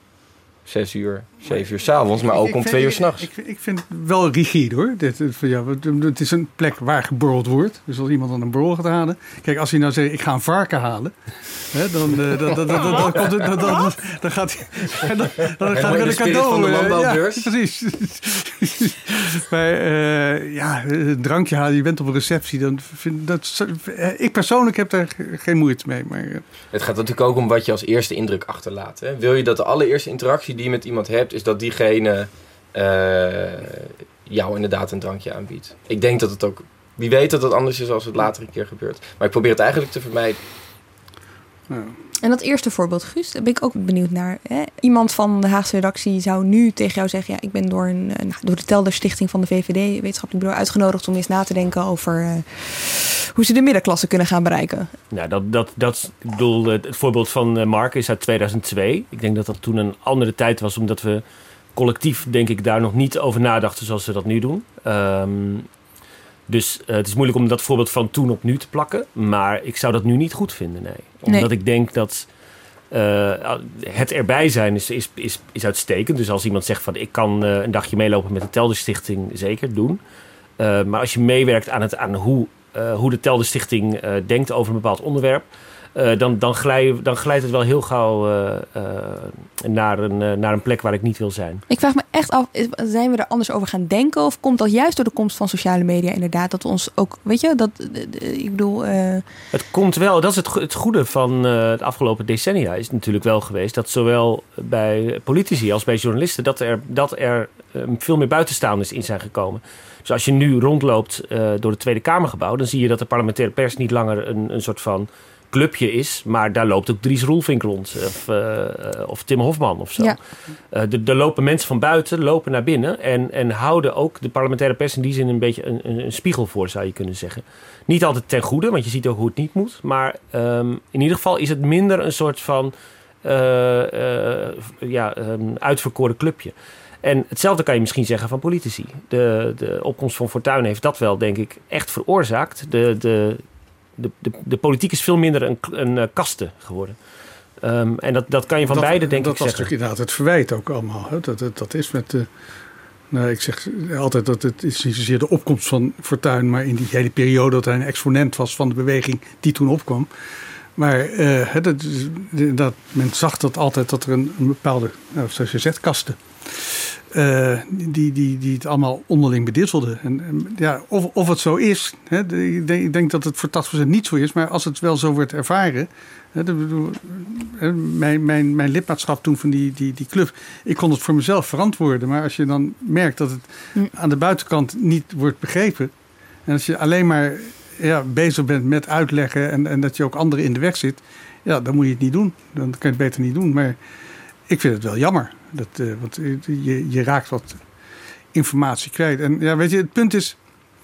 Speaker 4: zes uur, zeven uur s'avonds, maar ook om twee uur s'nachts.
Speaker 2: Ik, ik, vind het wel rigide hoor. Dit, ja, het is een plek waar geborreld wordt. Dus als iemand dan een borrel gaat halen. Kijk, als hij nou zegt, ik ga een varken halen. Hè, dan, uh, dan, dan, dan, dan, dan, dan, gaat hij dan, dan gaat hij met een cadeau.
Speaker 4: van de landbouwbeurs.
Speaker 2: Ja, precies. *laughs* maar uh, ja, een drankje halen, je bent op een receptie. Dan vind, dat, ik persoonlijk heb daar geen moeite mee. Maar, uh.
Speaker 4: Het gaat natuurlijk ook om wat je als eerste indruk achterlaat. Hè? Wil je dat de allereerste interactie die je met iemand hebt, is dat diegene uh, jou inderdaad een drankje aanbiedt. Ik denk dat het ook, wie weet dat het anders is als het later een keer gebeurt. Maar ik probeer het eigenlijk te vermijden.
Speaker 1: En dat eerste voorbeeld, Guus, daar ben ik ook benieuwd naar. Hè? Iemand van de Haagse redactie zou nu tegen jou zeggen: ja, ik ben door, een, nou, door de Telder Stichting van de VVD, wetenschappelijk bureau, uitgenodigd om eens na te denken over uh, hoe ze de middenklasse kunnen gaan bereiken.
Speaker 3: Nou, dat, dat, dat ik bedoel, het voorbeeld van eh, Mark is uit 2002. Ik denk dat dat toen een andere tijd was, omdat we collectief, denk ik, daar nog niet over nadachten zoals we dat nu doen. Um, dus uh, het is moeilijk om dat voorbeeld van toen op nu te plakken. Maar ik zou dat nu niet goed vinden, nee. Omdat nee. ik denk dat uh, het erbij zijn is, is, is, is uitstekend. Dus als iemand zegt van ik kan uh, een dagje meelopen met de Telder Stichting, zeker doen. maar als je meewerkt aan, het, aan hoe, hoe de Telder Stichting denkt over een bepaald onderwerp uh, dan, dan, glij, dan glijdt het wel heel gauw uh, uh, naar, een, naar een plek waar ik niet wil zijn.
Speaker 1: Ik vraag me echt af, zijn we er anders over gaan denken? Of komt dat juist door de komst van sociale media inderdaad? Dat ons ook, weet je, dat, ik bedoel...
Speaker 3: Het komt wel, dat is het, het goede van het afgelopen decennia is natuurlijk wel geweest... dat zowel bij politici als bij journalisten... dat er, dat er veel meer buitenstaanders in zijn gekomen. Dus als je nu rondloopt door het Tweede Kamergebouw... dan zie je dat de parlementaire pers niet langer een, een soort van clubje is. Maar daar loopt ook Dries Roelvink rond. Of, uh, of Tim Hofman of zo. Ja. Uh, er lopen mensen van buiten, lopen naar binnen. En, en houden ook de parlementaire pers in die zin een beetje een, een, een, spiegel voor, zou je kunnen zeggen. Niet altijd ten goede, want je ziet ook hoe het niet moet. Maar um, in ieder geval is het minder een soort van ja, um, uitverkoren clubje. En hetzelfde kan je misschien zeggen van politici. De, de opkomst van Fortuyn heeft dat wel, denk ik, echt veroorzaakt. De, de, de, de, de politiek is veel minder een, een uh, kaste geworden. Um, en dat, dat kan je van
Speaker 2: dat,
Speaker 3: beide, denk
Speaker 2: dat
Speaker 3: ik,
Speaker 2: was
Speaker 3: zeggen.
Speaker 2: natuurlijk inderdaad het verwijt ook allemaal. Hè? Dat, dat, dat is met de... Nou, ik zeg altijd dat het is niet zozeer de opkomst van Fortuyn... maar in die hele periode dat hij een exponent was van de beweging die toen opkwam. Maar uh, dat, dat, men zag dat altijd dat er een, een bepaalde, nou, zoals je zegt, kasten... Uh, die, die, die het allemaal onderling bedisselden. En, en, ja, of, of het zo is, hè, ik, denk, ik denk dat het voor 80% niet zo is, maar als het wel zo wordt ervaren. Hè, de, mijn, mijn, mijn lidmaatschap toen van die, die, die club, ik kon het voor mezelf verantwoorden. Maar als je dan merkt dat het hm. aan de buitenkant niet wordt begrepen. En als je alleen maar ja, bezig bent met uitleggen en, en dat je ook anderen in de weg zit. Ja, dan moet je het niet doen. Dan kan je het beter niet doen. Maar ik vind het wel jammer. Dat, uh, want je, je raakt wat informatie kwijt. En ja, weet je, het punt is.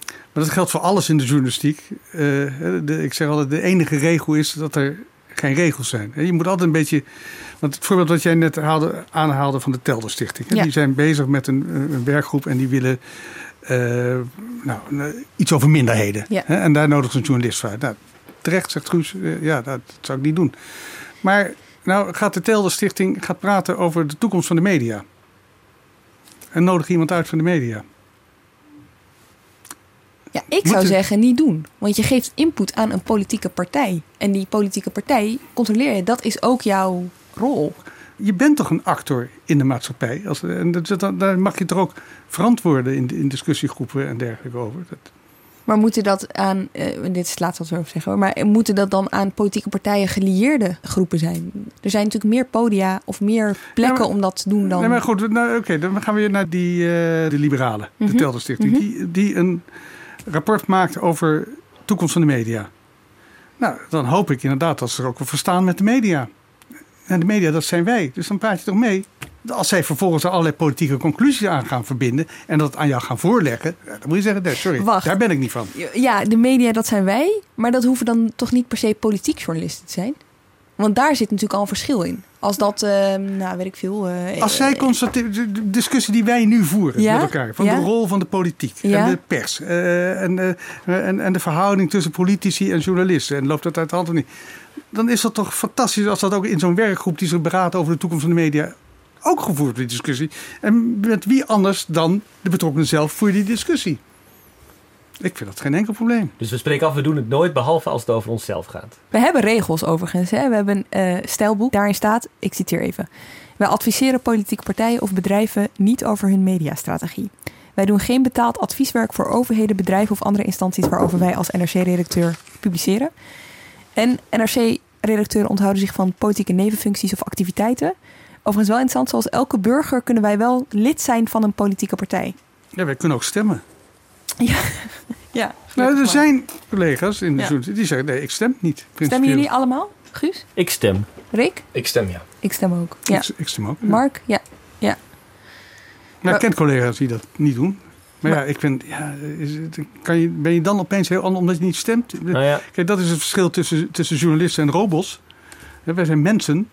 Speaker 2: Maar dat geldt voor alles in de journalistiek. Uh, de, ik zeg altijd: de enige regel is dat er geen regels zijn. Je moet altijd een beetje. Want het voorbeeld wat jij net haalde, aanhaalde van de Telder Stichting. Ja. Die zijn bezig met een, een werkgroep en die willen. Uh, nou, iets over minderheden. Ja. En daar nodig ze een journalist voor. Nou, terecht zegt Guus, ja, dat zou ik niet doen. Maar nou gaat de Telder Stichting gaat praten over de toekomst van de media. En nodig iemand uit van de media.
Speaker 1: Ja, ik zou zeggen niet doen. Want je geeft input aan een politieke partij. En die politieke partij controleer je. Dat is ook jouw rol.
Speaker 2: Je bent toch een actor in de maatschappij? Als, en dat, daar mag je toch ook verantwoorden in, in discussiegroepen en dergelijke over. Dat,
Speaker 1: maar moeten dat aan, uh, dit is het laatste wat we over zeggen hoor, maar moeten dat dan aan politieke partijen gelieerde groepen zijn? Er zijn natuurlijk meer podia of meer plekken ja, maar, om dat te doen dan.
Speaker 2: Nee, maar goed, nou, oké, okay, dan gaan we weer naar die, uh, de Liberalen, mm -hmm. de Telder Stichting, mm -hmm. die, die een rapport maakt over toekomst van de media. Nou, dan hoop ik inderdaad dat ze er ook wel verstaan met de media. En de media, dat zijn wij. Dus dan praat je toch mee. Als zij vervolgens er allerlei politieke conclusies aan gaan verbinden en dat aan jou gaan voorleggen, dan moet je zeggen: nee, sorry,
Speaker 1: Wacht.
Speaker 2: daar ben ik niet van.
Speaker 1: Ja, de media, dat zijn wij, maar dat hoeven dan toch niet per se politiek journalisten te zijn? Want daar zit natuurlijk al een verschil in. Als dat, uh, nou weet ik veel. Uh,
Speaker 2: Als zij constateren, de discussie die wij nu voeren ja? met elkaar, van ja? de rol van de politiek ja? en de pers uh, en, en, en de verhouding tussen politici en journalisten, en loopt dat uit de hand of niet? Dan is dat toch fantastisch als dat ook in zo'n werkgroep die zich beraadt over de toekomst van de media ook gevoerd die discussie. En met wie anders dan de betrokkenen zelf voor die discussie? Ik vind dat geen enkel probleem.
Speaker 3: Dus we spreken af, we doen het nooit behalve als het over onszelf gaat.
Speaker 1: We hebben regels overigens. Hè? We hebben een uh, stijlboek. Daarin staat, ik citeer even. Wij adviseren politieke partijen of bedrijven niet over hun mediastrategie. Wij doen geen betaald advieswerk voor overheden, bedrijven of andere instanties waarover wij als NRC-redacteur publiceren. En NRC-redacteuren onthouden zich van politieke nevenfuncties of activiteiten. Overigens wel interessant, zoals elke burger kunnen wij wel lid zijn van een politieke partij.
Speaker 2: Ja, wij kunnen ook stemmen. *laughs*
Speaker 1: Ja, ja.
Speaker 2: Nou, er zijn collega's in de ja. die zeggen: nee, ik stem niet.
Speaker 1: Stemmen jullie allemaal, Guus?
Speaker 3: Ik stem.
Speaker 1: Rick?
Speaker 4: Ik stem, ja.
Speaker 1: Ik stem ook. Ja.
Speaker 2: Ik, ik stem ook.
Speaker 1: Ja. Mark? Ja. ja.
Speaker 2: Nou, ik ken collega's die dat niet doen. Maar, ja, ik vind, ja, is het, kan je, ben je dan opeens heel anders omdat je niet stemt?
Speaker 3: Nou ja.
Speaker 2: Kijk, dat is het verschil tussen, tussen journalisten en robots. Wij zijn mensen.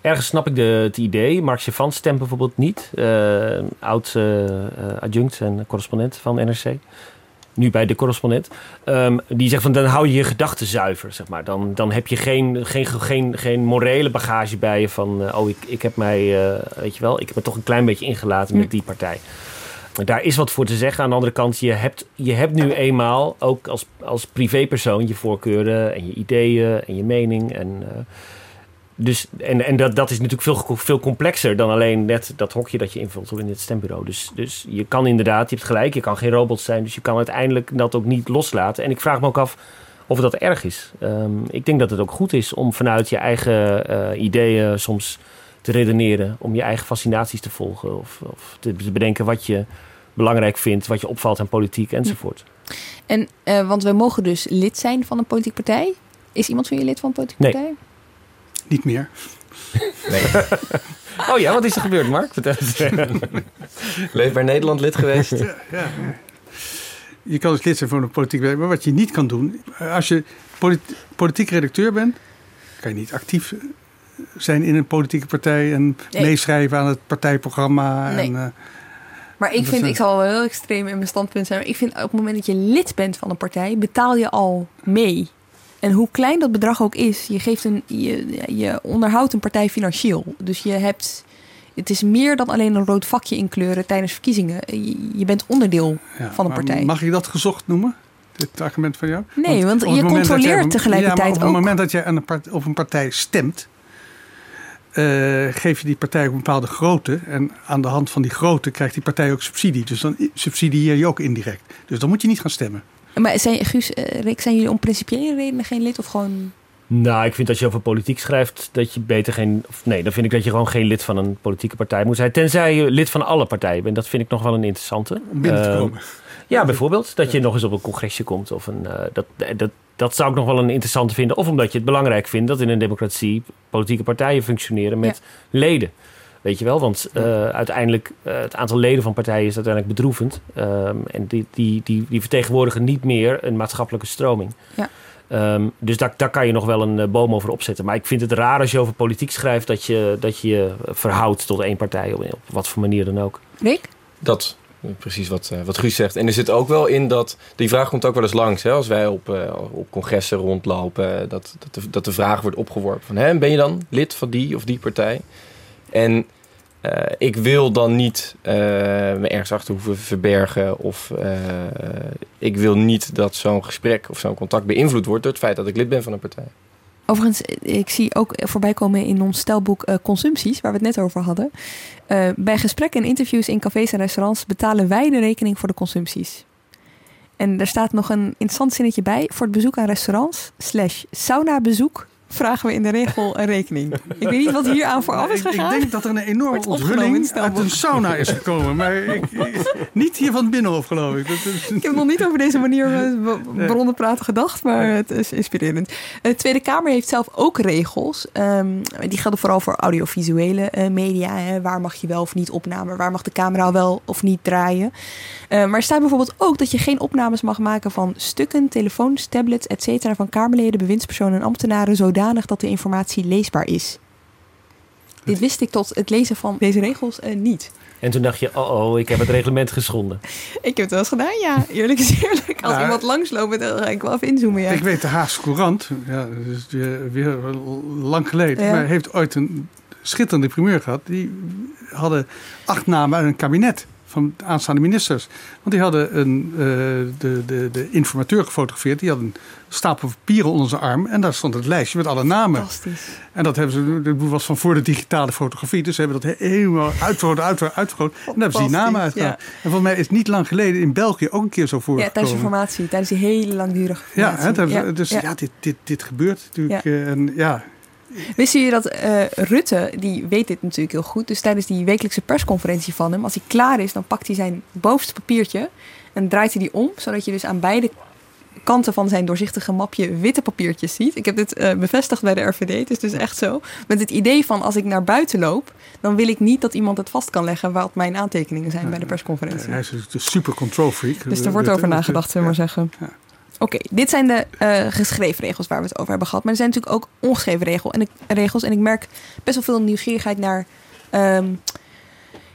Speaker 3: Ergens snap ik de, het idee. Mark Chavan stemt bijvoorbeeld niet. Uh, oud uh, adjunct en correspondent van NRC nu bij de correspondent. Um, die zegt van dan hou je je gedachten zuiver, zeg maar. Dan, dan heb je geen, geen, geen, geen morele bagage bij je van... Uh, oh, ik, ik heb mij, weet je wel, ik heb me toch een klein beetje ingelaten met die partij. Daar is wat voor te zeggen. Aan de andere kant, je hebt, je hebt nu eenmaal ook als, als privépersoon je voorkeuren en je ideeën en je mening. En, dus, en en dat, dat is natuurlijk veel, veel complexer dan alleen net dat hokje dat je invult in het stembureau. Dus, dus je kan inderdaad, je hebt gelijk, je kan geen robot zijn. Dus je kan uiteindelijk dat ook niet loslaten. En ik vraag me ook af of dat erg is. Um, ik denk dat het ook goed is om vanuit je eigen uh, ideeën soms te redeneren. Om je eigen fascinaties te volgen. Of, of te bedenken wat je belangrijk vindt, wat je opvalt aan politiek enzovoort.
Speaker 1: En, uh, want we mogen dus lid zijn van een politieke partij. Is iemand van je lid van een politieke
Speaker 3: nee.
Speaker 1: partij?
Speaker 2: Niet meer.
Speaker 4: Nee.
Speaker 3: oh ja, wat is er gebeurd, Mark? Vertel eens.
Speaker 4: Leef bij Nederland lid geweest?
Speaker 2: Ja, ja. Je kan dus lid zijn van een politiek bedrijf. Maar wat je niet kan doen... Als je politi politiek redacteur bent... kan je niet actief zijn in een politieke partij... en nee. meeschrijven aan het partijprogramma.
Speaker 1: Nee.
Speaker 2: En, uh,
Speaker 1: maar ik vind, ik zal wel heel extreem in mijn standpunt zijn. Maar ik vind op het moment dat je lid bent van een partij, betaal je al mee. En hoe klein dat bedrag ook is, je, geeft een, je, je onderhoudt een partij financieel. Dus je hebt. Het is meer dan alleen een rood vakje inkleuren tijdens verkiezingen. Je, je bent onderdeel
Speaker 2: ja,
Speaker 1: van een partij.
Speaker 2: Mag je dat gezocht noemen? Dit argument van jou?
Speaker 1: Nee, want, want je controleert tegelijkertijd
Speaker 2: ja,
Speaker 1: ook.
Speaker 2: Op het moment dat je een part, op een partij stemt, uh, geef je die partij ook een bepaalde grootte. En aan de hand van die grootte krijgt die partij ook subsidie. Dus dan subsidieer je ook indirect. Dus dan moet je niet gaan stemmen.
Speaker 1: Maar zijn, Guus, uh, Rick, zijn jullie om principiële redenen geen lid of gewoon...
Speaker 3: Nou, ik vind als je over politiek schrijft dat je beter geen... Of nee, dan vind ik dat je gewoon geen lid van een politieke partij moet zijn. Tenzij je lid van alle partijen bent. Dat vind ik nog wel een interessante.
Speaker 2: Om binnen te komen. Uh,
Speaker 3: ja, bijvoorbeeld. Dat je nog eens op een congresje komt. Of een, uh, dat, dat, dat zou ik nog wel een interessante vinden. Of omdat je het belangrijk vindt dat in een democratie politieke partijen functioneren met ja. leden. Weet je wel, want uh, uiteindelijk uh, het aantal leden van partijen is uiteindelijk bedroevend. Um, en die, die, die, die vertegenwoordigen niet meer een maatschappelijke stroming.
Speaker 1: Ja.
Speaker 3: Um, dus daar, daar kan je nog wel een uh, boom over opzetten. Maar ik vind het raar als je over politiek schrijft dat je dat je, je verhoudt tot één partij, op, op wat voor manier dan ook.
Speaker 1: Rick?
Speaker 4: Dat, precies wat, wat Guus zegt. En er zit ook wel in dat, die vraag komt ook wel eens langs, hè, als wij op, op congressen rondlopen, dat, dat, de, dat de vraag wordt opgeworpen van, hè, ben je dan lid van die of die partij? En uh, ik wil dan niet uh, me ergens achter hoeven verbergen. Of uh, ik wil niet dat zo'n gesprek of zo'n contact beïnvloed wordt door het feit dat ik lid ben van een partij.
Speaker 1: Overigens, ik zie ook voorbij komen in ons stelboek Consumpties, waar we het net over hadden. Bij gesprekken en interviews in cafés en restaurants betalen wij de rekening voor de consumpties. En er staat nog een interessant zinnetje bij. Voor het bezoek aan restaurants slash sauna bezoek vragen we in de regel een rekening. Ik weet niet wat hier aan vooraf is gegaan.
Speaker 2: Ik denk dat er een enorme onthulling uit een sauna is gekomen. Maar ik, ik, niet hier van het Binnenhof, geloof ik. Dat is...
Speaker 1: Ik heb nog niet over deze manier bronnen praten gedacht, maar het is inspirerend. De Tweede Kamer heeft zelf ook regels. Um, die gelden vooral voor audiovisuele uh, media. Hè. Waar mag je wel of niet opnemen? Waar mag de camera wel of niet draaien? Uh, maar er staat bijvoorbeeld ook dat je geen opnames mag maken van stukken, telefoons, tablets, etc. van Kamerleden, bewindspersonen en ambtenaren zodanig zodanig dat de informatie leesbaar is. Dit wist ik tot het lezen van deze regels uh, niet.
Speaker 3: En toen dacht je, oh oh, ik heb het reglement geschonden. *laughs*
Speaker 1: ik heb het wel eens gedaan, ja. Eerlijk is eerlijk. Als nou, iemand langsloopt, dan ga ik wel even inzoomen, ja.
Speaker 2: Ik weet de Haagse Courant, ja, weer, weer lang geleden... maar heeft ooit een schitterende primeur gehad. Die hadden acht namen uit een kabinet van de aanstaande ministers. Want die hadden een, uh, de, de, de informateur gefotografeerd. Die had een stapel papieren onder zijn arm. En daar stond het lijstje met alle namen.
Speaker 1: Fantastisch.
Speaker 2: En dat hebben ze, dat was van voor de digitale fotografie. Dus ze hebben dat helemaal uitvergroot, uitvergroot, uitvergroot. En dan hebben ze die namen uitgehaald. En volgens mij is niet lang geleden in België ook een keer zo voor.
Speaker 1: Ja, tijdens informatie. Tijdens die hele langdurige
Speaker 2: Ja, hè, ja. dus ja, dit, dit, dit gebeurt natuurlijk. Ja. En ja,
Speaker 1: Wist je dat uh, Rutte, die weet dit natuurlijk heel goed. Dus tijdens die wekelijkse persconferentie van hem, als hij klaar is, dan pakt hij zijn bovenste papiertje en draait hij die om, zodat je dus aan beide kanten van zijn doorzichtige mapje witte papiertjes ziet. Ik heb dit uh, bevestigd bij de RVD. Het is dus echt zo. Met het idee van als ik naar buiten loop, dan wil ik niet dat iemand het vast kan leggen wat mijn aantekeningen zijn bij de persconferentie.
Speaker 2: Hij is een super control freak.
Speaker 1: Dus er wordt over nagedacht, zullen we maar zeggen. Ja. Oké, dit zijn de uh, geschreven regels waar we het over hebben gehad. Maar er zijn natuurlijk ook ongeschreven en regels. En ik merk best wel veel nieuwsgierigheid naar um,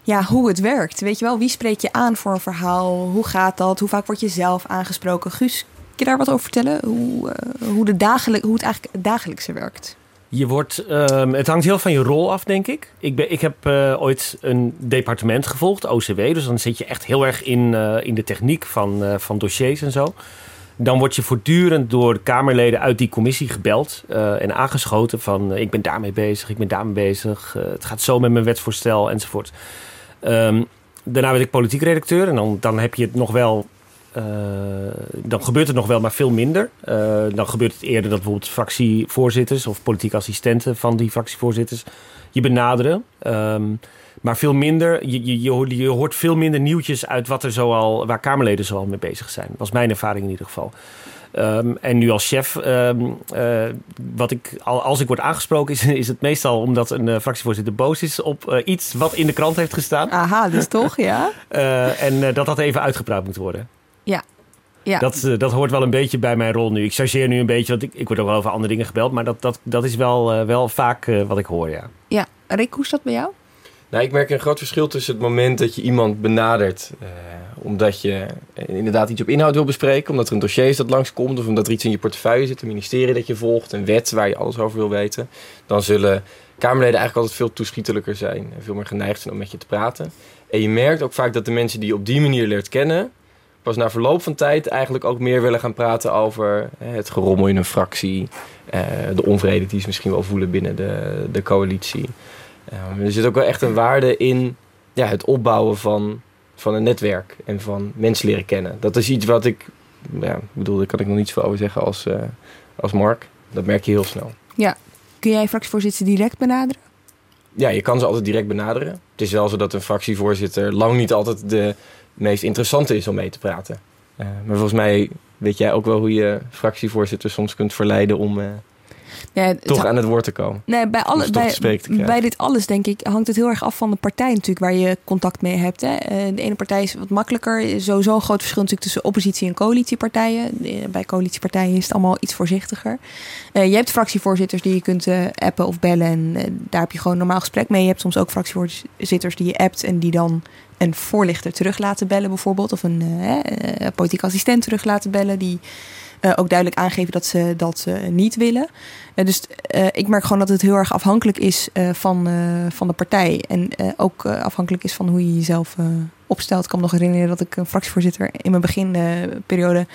Speaker 1: ja, hoe het werkt. Weet je wel, wie spreek je aan voor een verhaal? Hoe gaat dat? Hoe vaak word je zelf aangesproken? Guus, kun je daar wat over vertellen? Hoe, uh, hoe, de dagelijk, hoe het eigenlijk dagelijkse werkt?
Speaker 3: Je wordt, um, het hangt heel van je rol af, denk ik. Ik, ben, ik heb uh, ooit een departement gevolgd, OCW. Dus dan zit je echt heel erg in, in de techniek van, van dossiers en zo. Dan word je voortdurend door de Kamerleden uit die commissie gebeld uh, en aangeschoten van uh, ik ben daarmee bezig, ik ben daarmee bezig, uh, het gaat zo met mijn wetsvoorstel enzovoort. Um, daarna werd ik politiek redacteur en dan, dan heb je het nog wel, dan gebeurt het nog wel, maar veel minder. dan gebeurt het eerder dat bijvoorbeeld fractievoorzitters of politieke assistenten van die fractievoorzitters je benaderen. Um, maar veel minder, je, je, je, hoort veel minder nieuwtjes uit wat er zoal, waar Kamerleden zoal mee bezig zijn. Dat was mijn ervaring in ieder geval. Um, en nu als chef, um, uh, wat ik, als ik word aangesproken, is, is het meestal omdat een uh, fractievoorzitter boos is op uh, iets wat in de krant heeft gestaan.
Speaker 1: Aha, dus toch, *laughs* ja.
Speaker 3: en dat dat even uitgepraat moet worden.
Speaker 1: Ja. Ja.
Speaker 3: Dat, dat hoort wel een beetje bij mijn rol nu. Ik chargeer nu een beetje, want ik, ik word ook wel over andere dingen gebeld. Maar dat, dat, dat is wel, wel vaak wat ik hoor, ja.
Speaker 1: Ja, Rick, hoe is dat bij jou?
Speaker 4: Nou, ik merk een groot verschil tussen het moment dat je iemand benadert. Uh, omdat je inderdaad iets op inhoud wil bespreken. Omdat er een dossier is dat langskomt. Of omdat er iets in je portefeuille zit. Een ministerie dat je volgt. Een wet waar je alles over wil weten. Dan zullen Kamerleden eigenlijk altijd veel toeschietelijker zijn. En veel meer geneigd zijn om met je te praten. En je merkt ook vaak dat de mensen die je op die manier leert kennen. Pas na verloop van tijd eigenlijk ook meer willen gaan praten over het gerommel in een fractie. De onvrede die ze misschien wel voelen binnen de, de coalitie. Um, er zit ook wel echt een waarde in ja, het opbouwen van, van een netwerk en van mensen leren kennen. Dat is iets wat ik, ja, bedoel, daar kan ik nog niet zoveel over zeggen als, uh, als Mark. Dat merk je heel snel.
Speaker 1: Ja. Kun jij fractievoorzitter direct benaderen?
Speaker 4: Ja, je kan ze altijd direct benaderen. Het is wel zo dat een fractievoorzitter lang niet altijd de meest interessante is om mee te praten. Uh, maar volgens mij weet jij ook wel hoe je fractievoorzitter soms kunt verleiden om... Uh, ja, toch aan het woord te komen.
Speaker 1: Nee, bij, alle, bij, bij dit alles denk ik hangt het heel erg af van de partij natuurlijk waar je contact mee hebt. Hè. Eh, de ene partij is wat makkelijker. Sowieso een groot verschil natuurlijk tussen oppositie en coalitiepartijen. Bij coalitiepartijen is het allemaal iets voorzichtiger. Uh, je hebt fractievoorzitters die je kunt uh, appen of bellen en daar heb je gewoon normaal gesprek mee. Je hebt soms ook fractievoorzitters die je appt en die dan een voorlichter terug laten bellen bijvoorbeeld. Of een politiek assistent terug laten bellen die uh, ook duidelijk aangeven dat ze dat uh, niet willen. Uh, dus ik merk gewoon dat het heel erg afhankelijk is van, van de partij. En ook afhankelijk is van hoe je jezelf opstelt. Ik kan me nog herinneren dat ik een fractievoorzitter in mijn beginperiode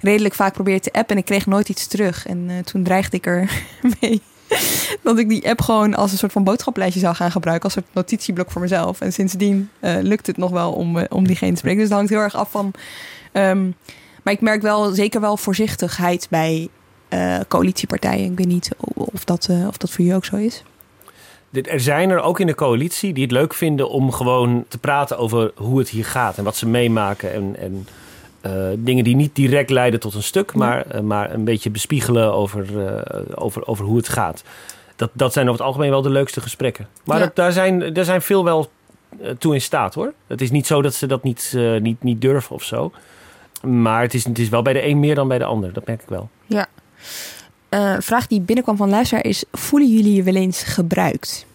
Speaker 1: redelijk vaak probeerde te appen. En ik kreeg nooit iets terug. En toen dreigde ik er *laughs* mee. *laughs* dat ik die app gewoon als een soort van boodschaplijstje zou gaan gebruiken. Als een soort notitieblok voor mezelf. En sindsdien lukt het nog wel om, om diegene te spreken. Dus het hangt heel erg af van... Um, maar ik merk wel zeker wel voorzichtigheid bij uh, coalitiepartijen. Ik weet niet of dat, uh, of dat voor je ook zo is.
Speaker 3: Er zijn er ook in de coalitie die het leuk vinden om gewoon te praten over hoe het hier gaat en wat ze meemaken. En, en uh, dingen die niet direct leiden tot een stuk, maar, maar een beetje bespiegelen over, over, over hoe het gaat. Dat, dat zijn over het algemeen wel de leukste gesprekken. Maar ja. dat, daar, zijn, daar zijn veel wel toe in staat hoor. Het is niet zo dat ze dat niet, niet, niet durven of zo. Maar het is, het is wel bij de een meer dan bij de ander. Dat merk ik wel.
Speaker 1: Ja. uh, vraag die binnenkwam van luisteraar is: voelen jullie je wel eens gebruikt?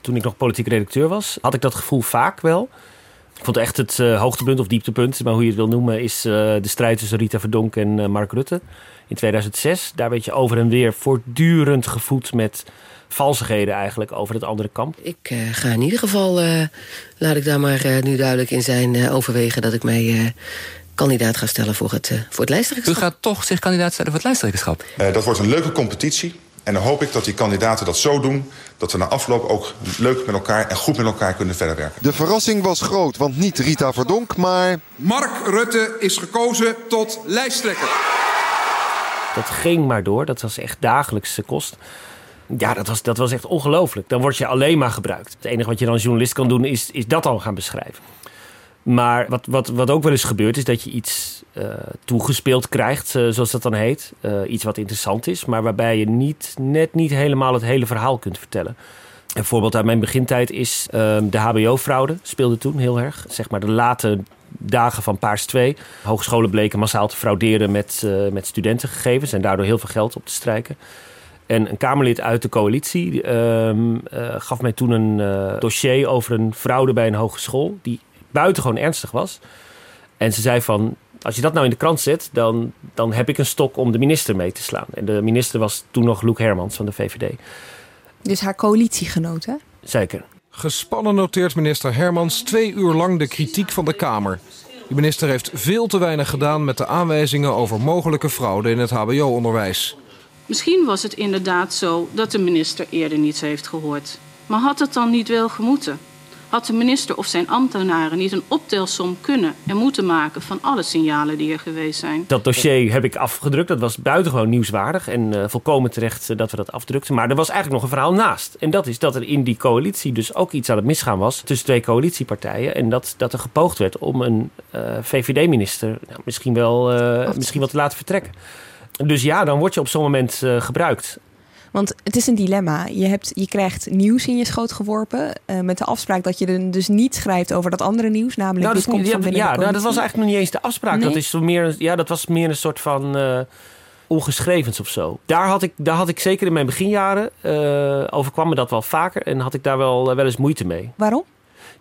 Speaker 3: Toen ik nog politiek redacteur was, had ik dat gevoel vaak wel. Ik vond echt het uh, hoogtepunt of dieptepunt, maar hoe je het wil noemen, is uh, de strijd tussen Rita Verdonk en Mark Rutte in 2006. Daar werd je over en weer voortdurend gevoed met valsigheden eigenlijk over het andere kamp.
Speaker 13: Ik uh, ga in ieder geval, laat ik daar maar nu duidelijk in zijn, overwegen dat ik mij kandidaat ga stellen voor het, voor het lijsttrekkerschap.
Speaker 14: U gaat toch zich kandidaat stellen voor het lijsttrekkerschap?
Speaker 15: dat wordt een leuke competitie. En dan hoop ik dat die kandidaten dat zo doen... dat we na afloop ook leuk met elkaar en goed met elkaar kunnen verder werken.
Speaker 16: De verrassing was groot, want niet Rita Verdonk, maar...
Speaker 17: Mark Rutte is gekozen tot lijsttrekker.
Speaker 3: Dat ging maar door. Dat was echt dagelijkse kost. Ja, dat was, dat was echt ongelooflijk. Dan word je alleen maar gebruikt. Het enige wat je dan als journalist kan doen, is, is dat al gaan beschrijven. Maar wat, wat, wat ook wel eens gebeurt, is dat je iets uh, toegespeeld krijgt, uh, zoals dat dan heet. Uh, iets wat interessant is, maar waarbij je niet, net niet helemaal het hele verhaal kunt vertellen. Een voorbeeld uit mijn begintijd is ehm, de HBO-fraude, speelde toen heel erg. Zeg maar de late dagen van Paars 2. Hogescholen bleken massaal te frauderen met, met studentengegevens en daardoor heel veel geld op te strijken. En een Kamerlid uit de coalitie ehm, gaf mij toen een dossier over een fraude bij een hogeschool. Die buitengewoon ernstig was. En ze zei van, als je dat nou in de krant zet, dan, dan heb ik een stok om de minister mee te slaan. En de minister was toen nog Loek Hermans van de VVD.
Speaker 1: Dus haar coalitiegenoot, hè?
Speaker 3: Zeker.
Speaker 18: Gespannen noteert minister Hermans twee uur lang de kritiek van de Kamer. De minister heeft veel te weinig gedaan met de aanwijzingen over mogelijke fraude in het HBO-onderwijs.
Speaker 19: Misschien was het inderdaad zo dat de minister eerder niets heeft gehoord. Maar had het dan niet wel gemoeten? Had de minister of zijn ambtenaren niet een optelsom kunnen en moeten maken van alle signalen die er geweest zijn.
Speaker 3: Dat dossier heb ik afgedrukt. Dat was buitengewoon nieuwswaardig en uh, volkomen terecht uh, dat we dat afdrukten. Maar er was eigenlijk nog een verhaal naast. En dat is dat er in die coalitie dus ook iets aan het misgaan was tussen twee coalitiepartijen. En dat, dat er gepoogd werd om een uh, VVD-minister nou, misschien, wel, misschien wel te laten vertrekken. Dus ja, dan word je op zo'n moment gebruikt.
Speaker 1: Want het is een dilemma. Je, hebt, je krijgt nieuws in je schoot geworpen. Uh, met de afspraak dat je dus niet schrijft over dat andere nieuws. Namelijk
Speaker 3: nou,
Speaker 1: dit komt van binnen
Speaker 3: Ja, nou, dat was eigenlijk nog niet eens de afspraak.
Speaker 1: Nee?
Speaker 3: Dat, is meer, ja, dat was meer een soort van uh, ongeschrevens of zo. Daar had, ik, daar had ik zeker in mijn beginjaren... Uh, overkwam me dat wel vaker. En had ik daar wel, wel eens moeite mee.
Speaker 1: Waarom?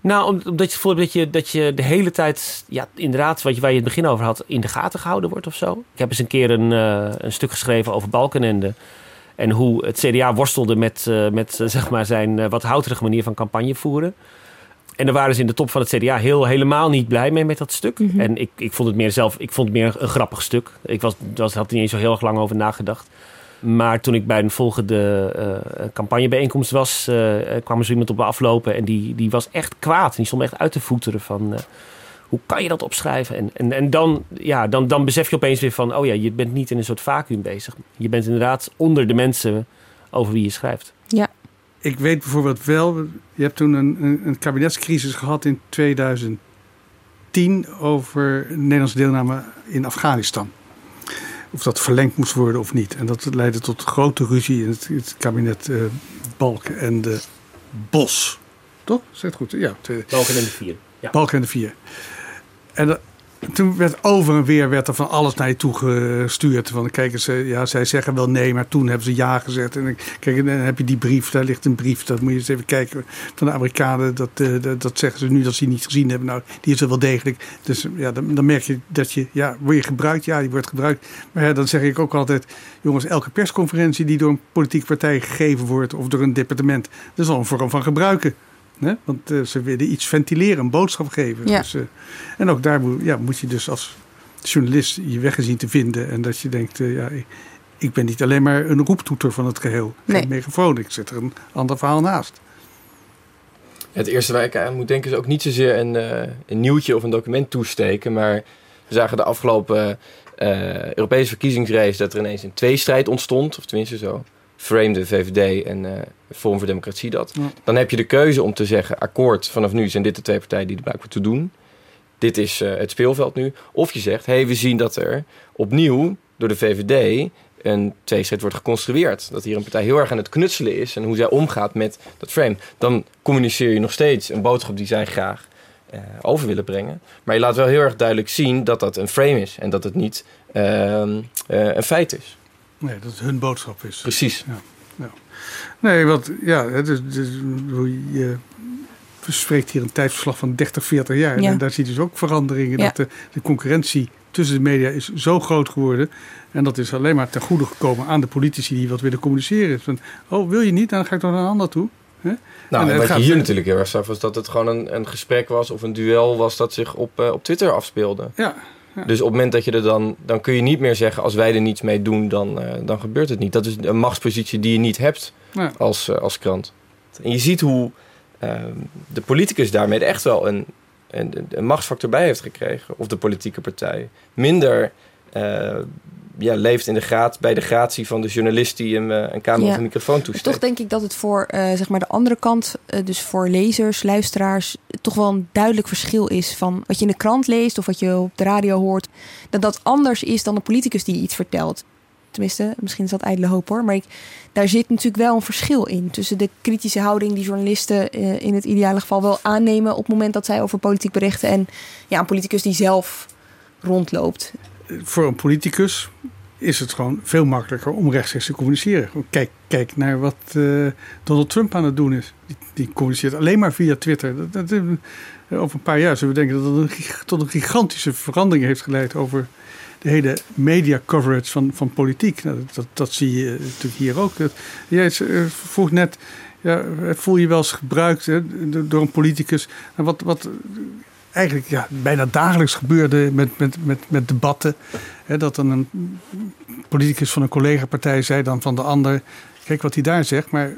Speaker 3: Nou, omdat je voelt dat je, dat je de hele tijd, ja, inderdaad, wat je, waar je het begin over had, in de gaten gehouden wordt of zo. Ik heb eens een keer een, uh, een stuk geschreven over Balkenende. En hoe het CDA worstelde met, uh, met uh, zeg maar zijn uh, wat houterige manier van campagne voeren. En daar waren ze in de top van het CDA heel, helemaal niet blij mee met dat stuk. Mm -hmm. En ik, ik vond het meer zelf, ik vond het meer een grappig stuk. Ik was, was, had er niet eens zo heel erg lang over nagedacht. Maar toen ik bij een volgende uh, campagnebijeenkomst was, uh, kwam er zo iemand op me aflopen. En die, die was echt kwaad. En die stond echt uit te voeteren van... Uh, hoe kan je dat opschrijven? En, en, en dan, ja, dan, dan besef je opeens weer van... oh ja, je bent niet in een soort vacuüm bezig. Je bent inderdaad onder de mensen over wie je schrijft.
Speaker 1: Ja.
Speaker 2: Ik weet bijvoorbeeld wel... je hebt toen een, een, een kabinetscrisis gehad in 2010... over Nederlandse deelname in Afghanistan. Of dat verlengd moest worden of niet. En dat leidde tot grote ruzie in het, het kabinet uh, Balken en de Bos. Toch? Zegt goed? Ja.
Speaker 3: Balken en de Vier. Ja.
Speaker 2: Balken en de Vier. En dat, toen werd over en weer werd er van alles naar je toe gestuurd. Van, kijk eens, ja, zij zeggen wel nee, maar toen hebben ze ja gezegd. En kijk, dan heb je die brief, daar ligt een brief. Dat moet je eens even kijken van de Amerikanen. Dat, uh, dat, dat, zeggen ze nu dat ze die niet gezien hebben. Nou, die is er wel degelijk. Dus ja, dan, dan merk je dat je, ja, word je gebruikt? Ja, die wordt gebruikt. Maar ja, dan zeg ik ook altijd, jongens, elke persconferentie die door een politieke partij gegeven wordt, of door een departement, dat is al een vorm van gebruiken. Hè? Want uh, ze willen iets ventileren, een boodschap geven.
Speaker 1: Ja.
Speaker 2: Dus, uh, en ook daar moet, ja, moet je dus als journalist je weg zien te vinden. En dat je denkt, uh, ja, ik, ik, ben niet alleen maar een roeptoeter van het geheel.
Speaker 1: Nee.
Speaker 2: Geen megafoon, ik zet er een ander verhaal naast.
Speaker 4: Het eerste waar ik aan moet denken is ook niet zozeer een, een nieuwtje of een document toesteken. Maar we zagen de afgelopen Europese verkiezingsrace dat er ineens een tweestrijd ontstond. Of tenminste zo frame de VVD en uh, Forum voor Democratie dat. Ja. Dan heb je de keuze om te zeggen, akkoord, vanaf nu zijn dit de twee partijen die er blijkbaar toe doen. Dit is uh, het speelveld nu. Of je zegt, hé, hey, we zien dat er opnieuw door de VVD een tweestrijd wordt geconstrueerd. Dat hier een partij heel erg aan het knutselen is en hoe zij omgaat met dat frame. Dan communiceer je nog steeds een boodschap die zij graag uh, over willen brengen. Maar je laat wel heel erg duidelijk zien dat dat een frame is en dat het niet een feit is.
Speaker 2: Nee, dat het hun boodschap is.
Speaker 4: Precies.
Speaker 2: Ja. ja. Nee, want ja, het is, het is, je spreekt hier een tijdverslag van 30, 40 jaar.
Speaker 1: Ja.
Speaker 2: En daar zie je dus ook veranderingen.
Speaker 1: Ja.
Speaker 2: Dat de, de concurrentie tussen de media is zo groot geworden. En dat is alleen maar ten goede gekomen aan de politici die wat willen communiceren. Van, oh, wil je niet? Dan ga ik door naar een ander toe. Hè?
Speaker 4: Nou,
Speaker 2: En
Speaker 4: wat je hier natuurlijk heel erg zag, was dat het gewoon een, een gesprek was of een duel was dat zich op, eh, op Twitter afspeelde.
Speaker 2: Ja, ja.
Speaker 4: Dus op het moment dat je er dan, dan kun je niet meer zeggen, als wij er niets mee doen, dan, eh, dan gebeurt het niet. Dat is een machtspositie die je niet hebt
Speaker 2: Ja.
Speaker 4: als, eh, als krant. En je ziet hoe eh, de politicus daarmee echt wel een, een, een machtsfactor bij heeft gekregen. Of de politieke partij. Minder eh, ja, leeft in de graad, bij de gratie van de journalist die hem eh, een camera
Speaker 1: Ja.
Speaker 4: of een microfoon toesteekt.
Speaker 1: toch denk ik dat het voor eh, zeg maar de andere kant, eh, dus voor lezers, luisteraars, toch wel een duidelijk verschil is van wat je in de krant leest of wat je op de radio hoort. Dat dat anders is dan de politicus die iets vertelt. Tenminste, misschien is dat ijdele hoop hoor. Maar ik, daar zit natuurlijk wel een verschil in. Tussen de kritische houding die journalisten in het ideale geval wel aannemen op het moment dat zij over politiek berichten. En ja, een politicus die zelf rondloopt.
Speaker 2: Voor een politicus is het gewoon veel makkelijker om rechtstreeks te communiceren. Kijk, kijk naar wat eh, Donald Trump aan het doen is. Die, die communiceert alleen maar via Twitter. Dat, dat, eh, over een paar jaar zullen we denken dat gig- tot een gigantische verandering heeft geleid over de hele media coverage van, van politiek. Nou, dat, dat, dat zie je natuurlijk hier ook. Dat, jij eh, vroeg net, ja, voel je wel eens gebruikt hè, do- door een politicus? Nou, wat, wat eigenlijk ja, bijna dagelijks gebeurde met, met, met, met debatten. Hè, dat dan een politicus van een collega-partij zei dan van de ander... kijk wat hij daar zegt, maar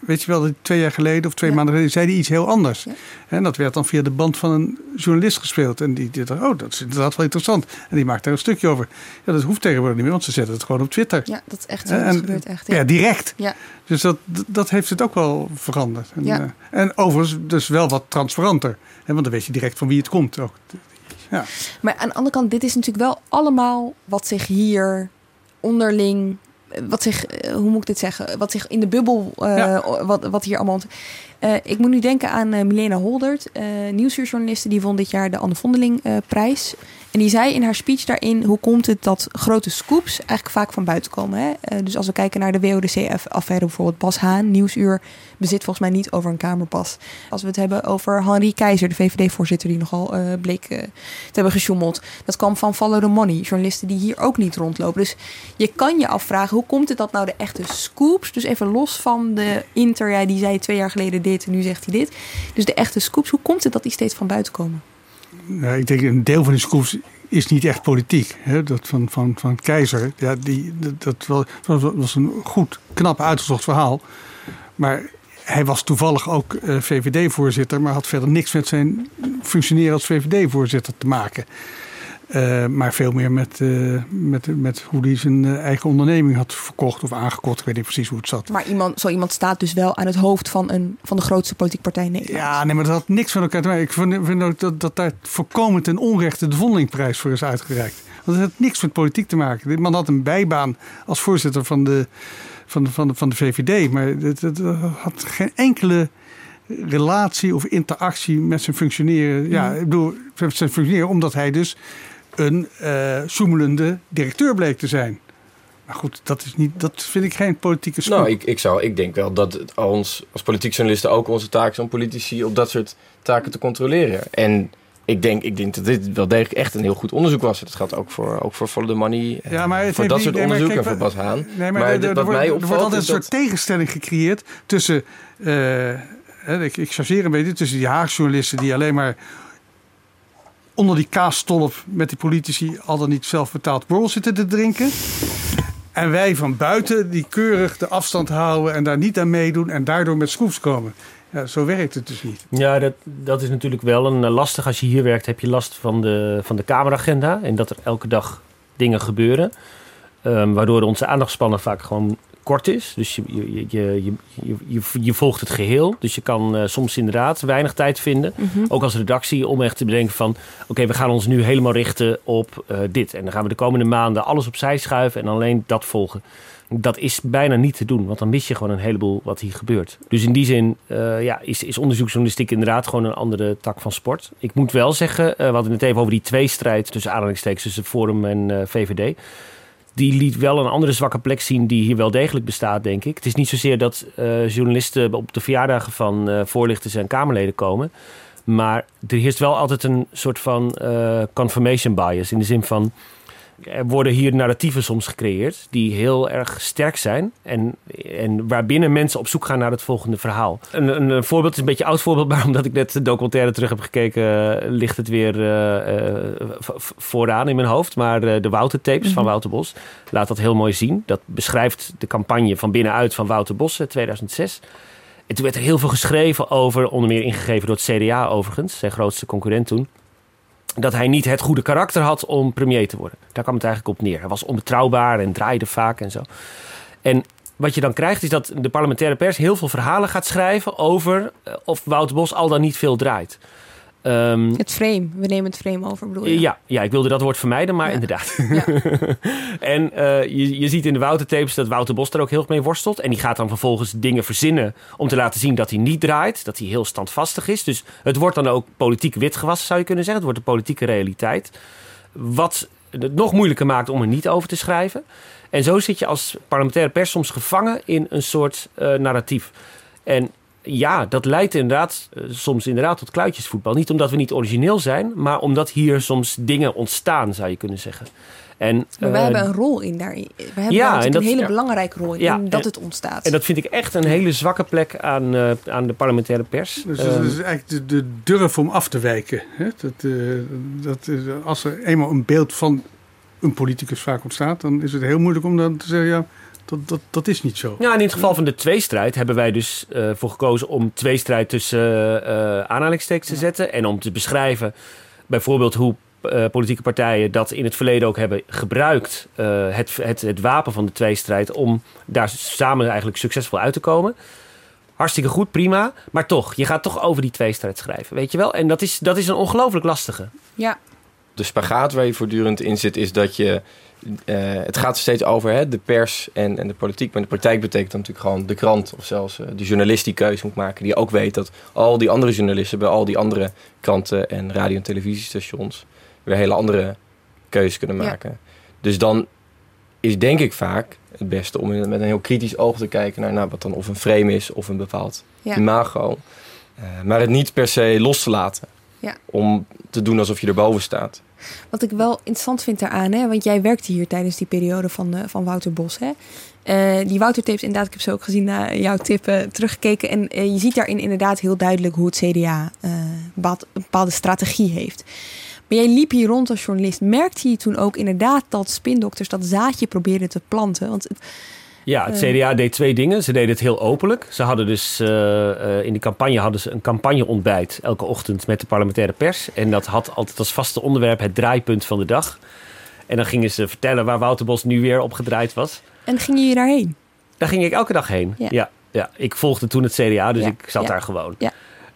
Speaker 2: weet je wel... dat twee jaar geleden of twee maanden geleden zei hij iets heel anders. En dat werd dan via de band van een journalist gespeeld. En die, die dacht, oh, dat is inderdaad wel interessant. En die maakt daar een stukje over. Ja, dat hoeft tegenwoordig niet meer, want ze zetten het gewoon op Twitter.
Speaker 1: Ja, dat is echt zo.
Speaker 2: En-
Speaker 1: Dat gebeurt echt.
Speaker 2: Ja, direct.
Speaker 1: Ja.
Speaker 2: Dus dat, dat heeft het ook wel veranderd. En,
Speaker 1: Ja.
Speaker 2: eh, en overigens dus wel wat transparanter. Want dan weet je direct van wie het komt ook. Ja.
Speaker 1: Maar aan de andere kant, dit is natuurlijk wel allemaal wat zich hier onderling. eh, Wat zich, eh, hoe moet ik dit zeggen? Wat zich in de bubbel, eh, wat, wat hier allemaal. Ik moet nu denken aan eh, Milena Holdert, nieuwsuurjournaliste. Die won dit jaar de Anne Vondeling prijs. En die zei in haar speech daarin: hoe komt het dat grote scoops eigenlijk vaak van buiten komen? Hè? Eh, dus als we kijken naar de WODC-affaire, bijvoorbeeld Bas Haan, Nieuwsuur, bezit volgens mij niet over een kamerpas. Als we het hebben over Henri Keizer, de VVD-voorzitter, die nogal eh, bleek eh, te hebben gesjoemeld. Dat kwam van Follow the Money, journalisten die hier ook niet rondlopen. Dus je kan je afvragen, hoe komt het dat nou de echte scoops, dus even los van de Inter, ja, die zei twee jaar geleden dit en nu zegt hij dit. Dus de echte scoops, hoe komt het dat die steeds van buiten komen?
Speaker 2: Nou, ik denk een deel van die schools is niet echt politiek. Hè? Dat van, van, van Keizer, ja, die, dat, dat was een goed, knap uitgezocht verhaal. Maar hij was toevallig ook eh, VVD-voorzitter, maar had verder niks met zijn functioneren als VVD-voorzitter te maken. Eh, maar veel meer met, eh, met, met hoe hij zijn eh, eigen onderneming had verkocht of aangekocht. Ik weet niet precies hoe het zat.
Speaker 1: Maar iemand, zo iemand staat dus wel aan het hoofd van, een, van de grootste politieke partij in Nederland.
Speaker 2: Ja, nee, maar dat had niks van elkaar te maken. Ik vind, vind ook dat, dat daar voorkomend ten onrechte de Vondelingprijs voor is uitgereikt. Want het had niks met politiek te maken. Dit man had een bijbaan als voorzitter van de, van de, van de, van de VVD. Maar het, het had geen enkele relatie of interactie met zijn functioneren. Ja, ik bedoel, met zijn functioneren omdat hij dus een eh zoemelende directeur bleek te zijn. Maar goed, dat, is niet, dat vind ik geen politieke scoop.
Speaker 4: Nou, ik, ik, zou, ik denk wel dat het ons als politiek journalisten ook onze taak is om politici op dat soort taken te controleren. En ik denk, ik denk dat dit wel degelijk echt een heel goed onderzoek was. Dat geldt ook voor, ook voor Follow the Money.
Speaker 2: Ja, maar
Speaker 4: voor dat
Speaker 2: niet-
Speaker 4: soort
Speaker 2: nee,
Speaker 4: onderzoek en voor Bas Haan.
Speaker 2: Nee, maar,
Speaker 4: wat
Speaker 2: wordt,
Speaker 4: mij
Speaker 2: er wordt
Speaker 4: opvalt
Speaker 2: altijd een
Speaker 4: dat...
Speaker 2: soort tegenstelling gecreëerd tussen, eh, ik, ik chargeer een beetje, tussen die Haagjournalisten die alleen maar onder die kaasstolp met die politici al dan niet zelf betaald borrel zitten te drinken. En wij van buiten die keurig de afstand houden en daar niet aan meedoen en daardoor met schroefs komen. Ja, zo werkt het dus niet.
Speaker 3: Ja, dat, dat is natuurlijk wel een eh, lastig. Als je hier werkt, heb je last van de, van de kameragenda. En dat er elke dag dingen gebeuren. Ehm, waardoor onze aandachtspannen vaak gewoon kort is. Dus je, je, je, je, je, volgt het geheel. Dus je kan eh, soms inderdaad weinig tijd vinden.
Speaker 1: Mhm.
Speaker 3: Ook als redactie om echt te bedenken van... oké, we gaan ons nu helemaal richten op eh, dit. En dan gaan we de komende maanden alles opzij schuiven... en alleen dat volgen. Dat is bijna niet te doen, want dan mis je gewoon een heleboel wat hier gebeurt. Dus in die zin eh, ja, is, is onderzoeksjournalistiek inderdaad gewoon een andere tak van sport. Ik moet wel zeggen, we hadden het even over die tweestrijd tussen aanhalingstekens tussen Forum en VVD. Die liet wel een andere zwakke plek zien die hier wel degelijk bestaat, denk ik. Het is niet zozeer dat uh, journalisten op de verjaardagen van uh, voorlichters en Kamerleden komen. Maar er heerst wel altijd een soort van uh, confirmation bias. In de zin van er worden hier narratieven soms gecreëerd die heel erg sterk zijn. En, en waarbinnen mensen op zoek gaan naar het volgende verhaal. Een, een, voorbeeld is een beetje een oud voorbeeld, *laughs* maar omdat ik net de documentaire terug heb gekeken, eh, ligt het weer uh, uh, vooraan in mijn hoofd. Maar de Wouter tapes van mhm. Wouter Bos laat dat heel mooi zien. Dat beschrijft de campagne van binnenuit van Wouter Bos 2006. En toen werd er heel veel geschreven over, onder meer ingegeven door het CDA overigens, zijn grootste concurrent toen dat hij niet het goede karakter had om premier te worden. Daar kwam het eigenlijk op neer. Hij was onbetrouwbaar en draaide vaak en zo. En wat je dan krijgt is dat de parlementaire pers heel veel verhalen gaat schrijven over eh, of Wouter Bos al dan niet veel draait.
Speaker 1: Um, het frame, we nemen het frame over, bedoel je?
Speaker 3: Ja, ja ik wilde dat woord vermijden, maar inderdaad. Ja. *laughs* en uh, je, je ziet in de Wouter-tapes dat Wouter Bos er ook heel erg mee worstelt. En die gaat dan vervolgens dingen verzinnen om te laten zien dat hij niet draait. Dat hij heel standvastig is. Dus het wordt dan ook politiek witgewassen, zou je kunnen zeggen. Het wordt de politieke realiteit. Wat het nog moeilijker maakt om er niet over te schrijven. En zo zit je als parlementaire pers soms gevangen in een soort uh, narratief. En ja, dat leidt inderdaad eh, soms inderdaad tot kluitjesvoetbal. Niet omdat we niet origineel zijn, maar omdat hier soms dingen ontstaan, zou je kunnen zeggen. En,
Speaker 1: maar wij uh, hebben een rol in daarin. We hebben ja, een hele belangrijke rol in, ja, dat het ontstaat.
Speaker 3: En dat vind ik echt een hele zwakke plek aan, uh, aan de parlementaire pers.
Speaker 2: Dus dat is eigenlijk de, de, durf om af te wijken. Hè? Dat, uh, dat, als er eenmaal een beeld van een politicus vaak ontstaat, dan is het heel moeilijk om dan te zeggen: ja, dat, dat, dat is niet zo.
Speaker 3: Ja, in het geval van de tweestrijd hebben wij dus uh, voor gekozen om tweestrijd tussen uh, aanhalingstekens te zetten. En om te beschrijven bijvoorbeeld hoe uh, politieke partijen dat in het verleden ook hebben gebruikt. het, het, het wapen van de tweestrijd om daar samen eigenlijk succesvol uit te komen. Hartstikke goed, prima. Maar toch, je gaat toch over die tweestrijd schrijven, weet je wel? En dat is, dat is een ongelooflijk lastige.
Speaker 1: Ja.
Speaker 4: De spagaat waar je voortdurend in zit, is dat je uh, het gaat er steeds over hè, de pers en, en de politiek. Maar de praktijk betekent dan natuurlijk gewoon de krant of zelfs uh, de journalist die keuze moet maken. Die ook weet dat al die andere journalisten bij al die andere kranten en radio- en televisiestations weer hele andere keuzes kunnen maken. Dus dan is denk ik vaak het beste om met een heel kritisch oog te kijken naar nou, wat dan of een frame is of een bepaald imago. Uh, maar het niet per se los te laten. Ja. Om te doen alsof je erboven staat.
Speaker 1: Wat ik wel interessant vind daaraan, hè, want jij werkte hier tijdens die periode van, uh, van Wouter Bos. Hè? Uh, die Wouter tapes, inderdaad, ik heb ze ook gezien naar jouw tip teruggekeken. En je ziet daarin inderdaad heel duidelijk hoe het CDA een bepaalde strategie heeft. Maar jij liep hier rond als journalist. Merkte je toen ook inderdaad dat spindokters dat zaadje probeerden te planten? Want het,
Speaker 3: ja, het eh. CDA deed twee dingen. Ze deden het heel openlijk. Ze hadden dus uh, in die campagne hadden ze een campagneontbijt elke ochtend met de parlementaire pers. En dat had altijd als vaste onderwerp het draaipunt van de dag. En dan gingen ze vertellen waar Wouter Bos nu weer op gedraaid was.
Speaker 1: En ging je daarheen?
Speaker 3: Daar ging ik elke dag heen. Ja. ja, Ik volgde toen het CDA, dus ik zat daar gewoon. Ja.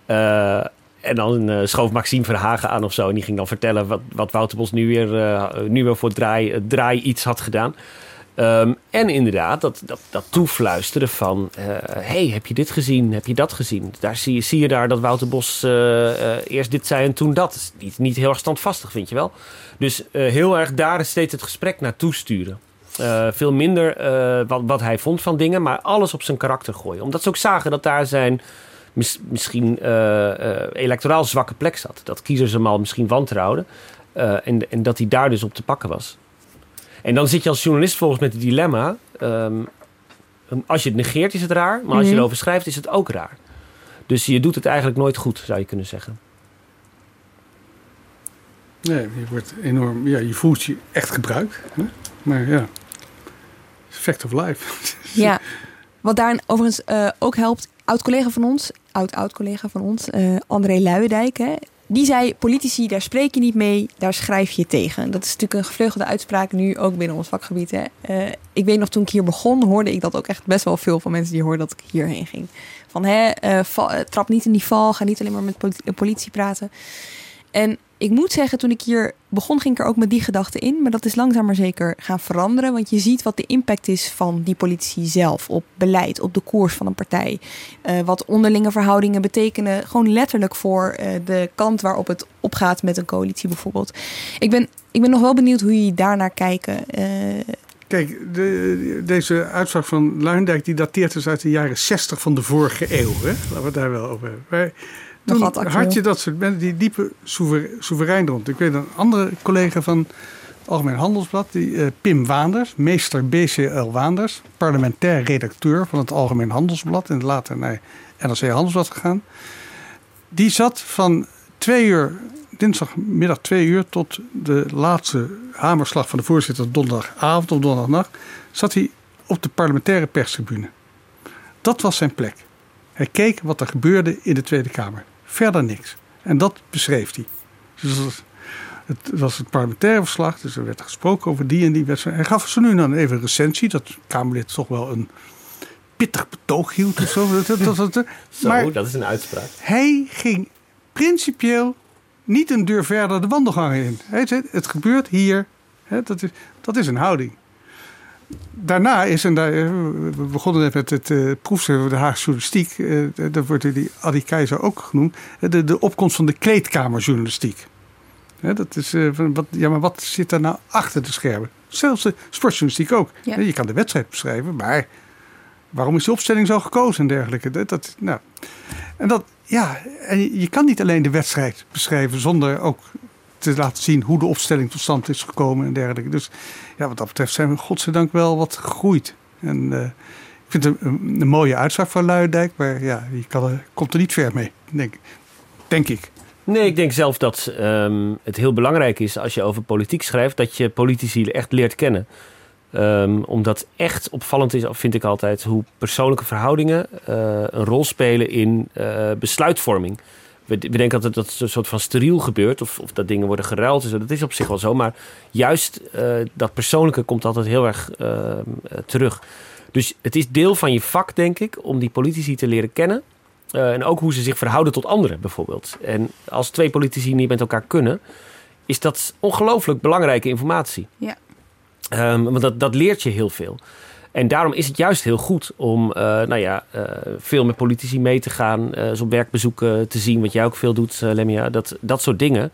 Speaker 3: Uh, en dan uh, schoof Maxime Verhagen aan of zo. En die ging dan vertellen wat, wat Wouter Bos nu weer, nu weer voor draai, draai iets had gedaan. Um, en inderdaad, dat, dat, dat toefluisteren van... Uh, hey, heb je dit gezien? Heb je dat gezien? Daar zie, je, zie je daar dat Wouter Bos uh, uh, eerst dit zei en toen dat. Niet, niet heel erg standvastig, vind je wel. Dus heel erg daar steeds het gesprek naartoe sturen. veel minder wat, wat hij vond van dingen, maar alles op zijn karakter gooien. Omdat ze ook zagen dat daar zijn mis, misschien electoraal zwakke plek zat. Dat kiezers hem al misschien wantrouwden. en, en dat hij daar dus op te pakken was. En dan zit je als journalist volgens met het dilemma. Ehm, als je het negeert is het raar, maar als je mhm. erover schrijft is het ook raar. Dus je doet het eigenlijk nooit goed, zou je kunnen zeggen.
Speaker 2: Nee, je wordt enorm, ja, je voelt je echt gebruikt. Hè? Maar ja, fact of life. *laughs*
Speaker 1: Ja, wat daar overigens uh, ook helpt, oud-collega van ons, oud-oud-collega van ons, uh, André Luijendijk, hè, die zei: politici, daar spreek je niet mee, daar schrijf je tegen. Dat is natuurlijk een gevleugelde uitspraak nu ook binnen ons vakgebied. Hè. Uh, ik weet nog, toen ik hier begon, hoorde ik dat ook echt best wel veel van mensen die hoorden dat ik hierheen ging. Van hè, uh, trap niet in die val, ga niet alleen maar met politie praten. En ik moet zeggen, toen ik hier begon, ging ik er ook met die gedachte in. Maar dat is langzaam maar zeker gaan veranderen. Want je ziet wat de impact is van die politici zelf op beleid, op de koers van een partij. Uh, wat onderlinge verhoudingen betekenen. Gewoon letterlijk voor uh, de kant waarop het opgaat met een coalitie bijvoorbeeld. Ik ben, ik ben nog wel benieuwd hoe jullie daarnaar kijken. Uh,
Speaker 2: Kijk, de, deze uitslag van Luindijk die dateert dus uit de jaren 60 van de vorige eeuw. Hè? Laten we het daar wel over hebben. Toen had je dat soort mensen die diepe soeverein rond. Ik weet een andere collega van Algemeen Handelsblad, die, uh, Pim Waanders, meester BCL Waanders, parlementair redacteur van het Algemeen Handelsblad en later naar NRC Handelsblad gegaan. Die zat van twee uur, dinsdagmiddag twee uur, tot de laatste hamerslag van de voorzitter donderdagavond of donderdagnacht, zat hij op de parlementaire perstribune. Dat was zijn plek. Hij keek wat er gebeurde in de Tweede Kamer. Verder niks. En dat beschreef hij. Dus dat was, het was het parlementaire verslag, dus er werd gesproken over die en die wedstrijd. Hij gaf zo nu dan even een recensie, dat Kamerlid toch wel een pittig betoog hield of zo. *laughs* dat, dat, dat,
Speaker 3: zo, maar dat is een uitspraak.
Speaker 2: Hij ging principieel niet een deur verder de wandelgang in. Hij zei, het gebeurt hier. dat, is, dat is een houding. Daarna is, en daar, eh, we begonnen net met het uh, proefschrijven de Haagse journalistiek. Uh, daar wordt die Adi Keizer ook genoemd. De, de opkomst van de kleedkamerjournalistiek. dat is, wat, ja, maar wat zit daar nou achter de schermen? Zelfs de sportjournalistiek ook. Je kan de wedstrijd beschrijven, maar waarom is die opstelling zo gekozen en dergelijke? Dat, dat, nou. En dat, ja, en je kan niet alleen de wedstrijd beschrijven zonder ook te laten zien hoe de opstelling tot stand is gekomen en dergelijke. Dus ja, wat dat betreft zijn we godzijdank wel wat gegroeid. En uh, ik vind het een, een, mooie uitslag van Luidijk, maar ja, je kan komt er niet ver mee, denk, denk ik.
Speaker 3: Nee, ik denk zelf dat um, het heel belangrijk is als je over politiek schrijft, dat je politici echt leert kennen. Um, omdat echt opvallend is, vind ik altijd, hoe persoonlijke verhoudingen uh, een rol spelen in uh, besluitvorming. We, denken altijd dat het een soort van steriel gebeurt, of, of dat dingen worden geruild. Dus dat is op zich wel zo. Maar juist uh, dat persoonlijke komt altijd heel erg terug. Dus het is deel van je vak, denk ik, om die politici te leren kennen. en ook hoe ze zich verhouden tot anderen, bijvoorbeeld. En als twee politici niet met elkaar kunnen, is dat ongelooflijk belangrijke informatie.
Speaker 1: Ja.
Speaker 3: Um, want dat, dat leert je heel veel. En daarom is het juist heel goed om uh, nou ja, uh, veel met politici mee te gaan. Uh, op werkbezoeken te zien, wat jij ook veel doet, Lemia. Dat, dat soort dingen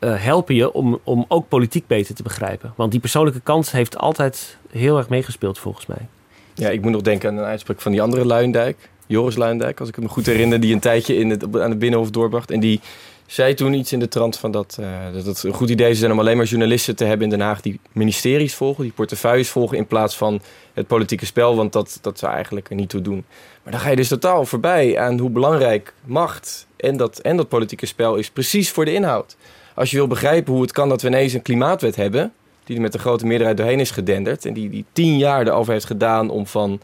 Speaker 3: helpen je om, om ook politiek beter te begrijpen. Want die persoonlijke kant heeft altijd heel erg meegespeeld, volgens mij.
Speaker 4: Ja, ik moet nog denken aan een uitspraak van die andere Luindijk. Joris Luindijk, als ik me goed herinner. Die een tijdje in het, aan het Binnenhof doorbracht. En die zei toen iets in de trant van dat, uh, dat het een goed idee zijn om alleen maar journalisten te hebben in Den Haag die ministeries volgen, die portefeuilles volgen in plaats van het politieke spel, want dat, dat zou eigenlijk er niet toe doen. Maar dan ga je dus totaal voorbij aan hoe belangrijk macht en dat, en dat politieke spel is precies voor de inhoud. Als je wil begrijpen hoe het kan dat we ineens een klimaatwet hebben, die er met een grote meerderheid doorheen is gedenderd en die, die tien jaar erover heeft gedaan om van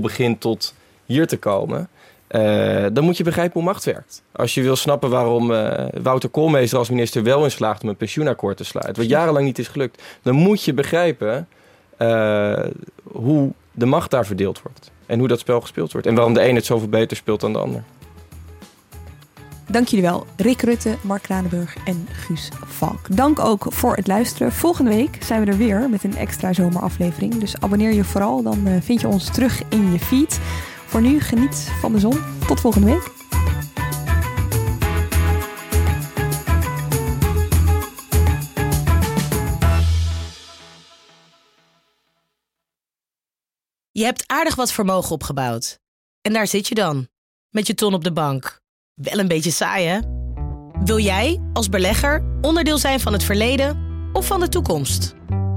Speaker 4: begin tot hier te komen uh, dan moet je begrijpen hoe macht werkt. Als je wil snappen waarom uh, Wouter Koolmeester als minister wel in slaagt om een pensioenakkoord te sluiten, wat jarenlang niet is gelukt, dan moet je begrijpen uh, hoe de macht daar verdeeld wordt. En hoe dat spel gespeeld wordt. En waarom de een het zoveel beter speelt dan de ander.
Speaker 1: Dank jullie wel, Rick Rutte, Mark Kranenburg en Guus Valk. Dank ook voor het luisteren. Volgende week zijn we er weer met een extra zomeraflevering. Dus abonneer je vooral, dan vind je ons terug in je feed. Voor nu geniet van de zon. Tot volgende week.
Speaker 20: Je hebt aardig wat vermogen opgebouwd. En daar zit je dan, met je ton op de bank. Wel een beetje saai, hè? Wil jij, als belegger, onderdeel zijn van het verleden of van de toekomst?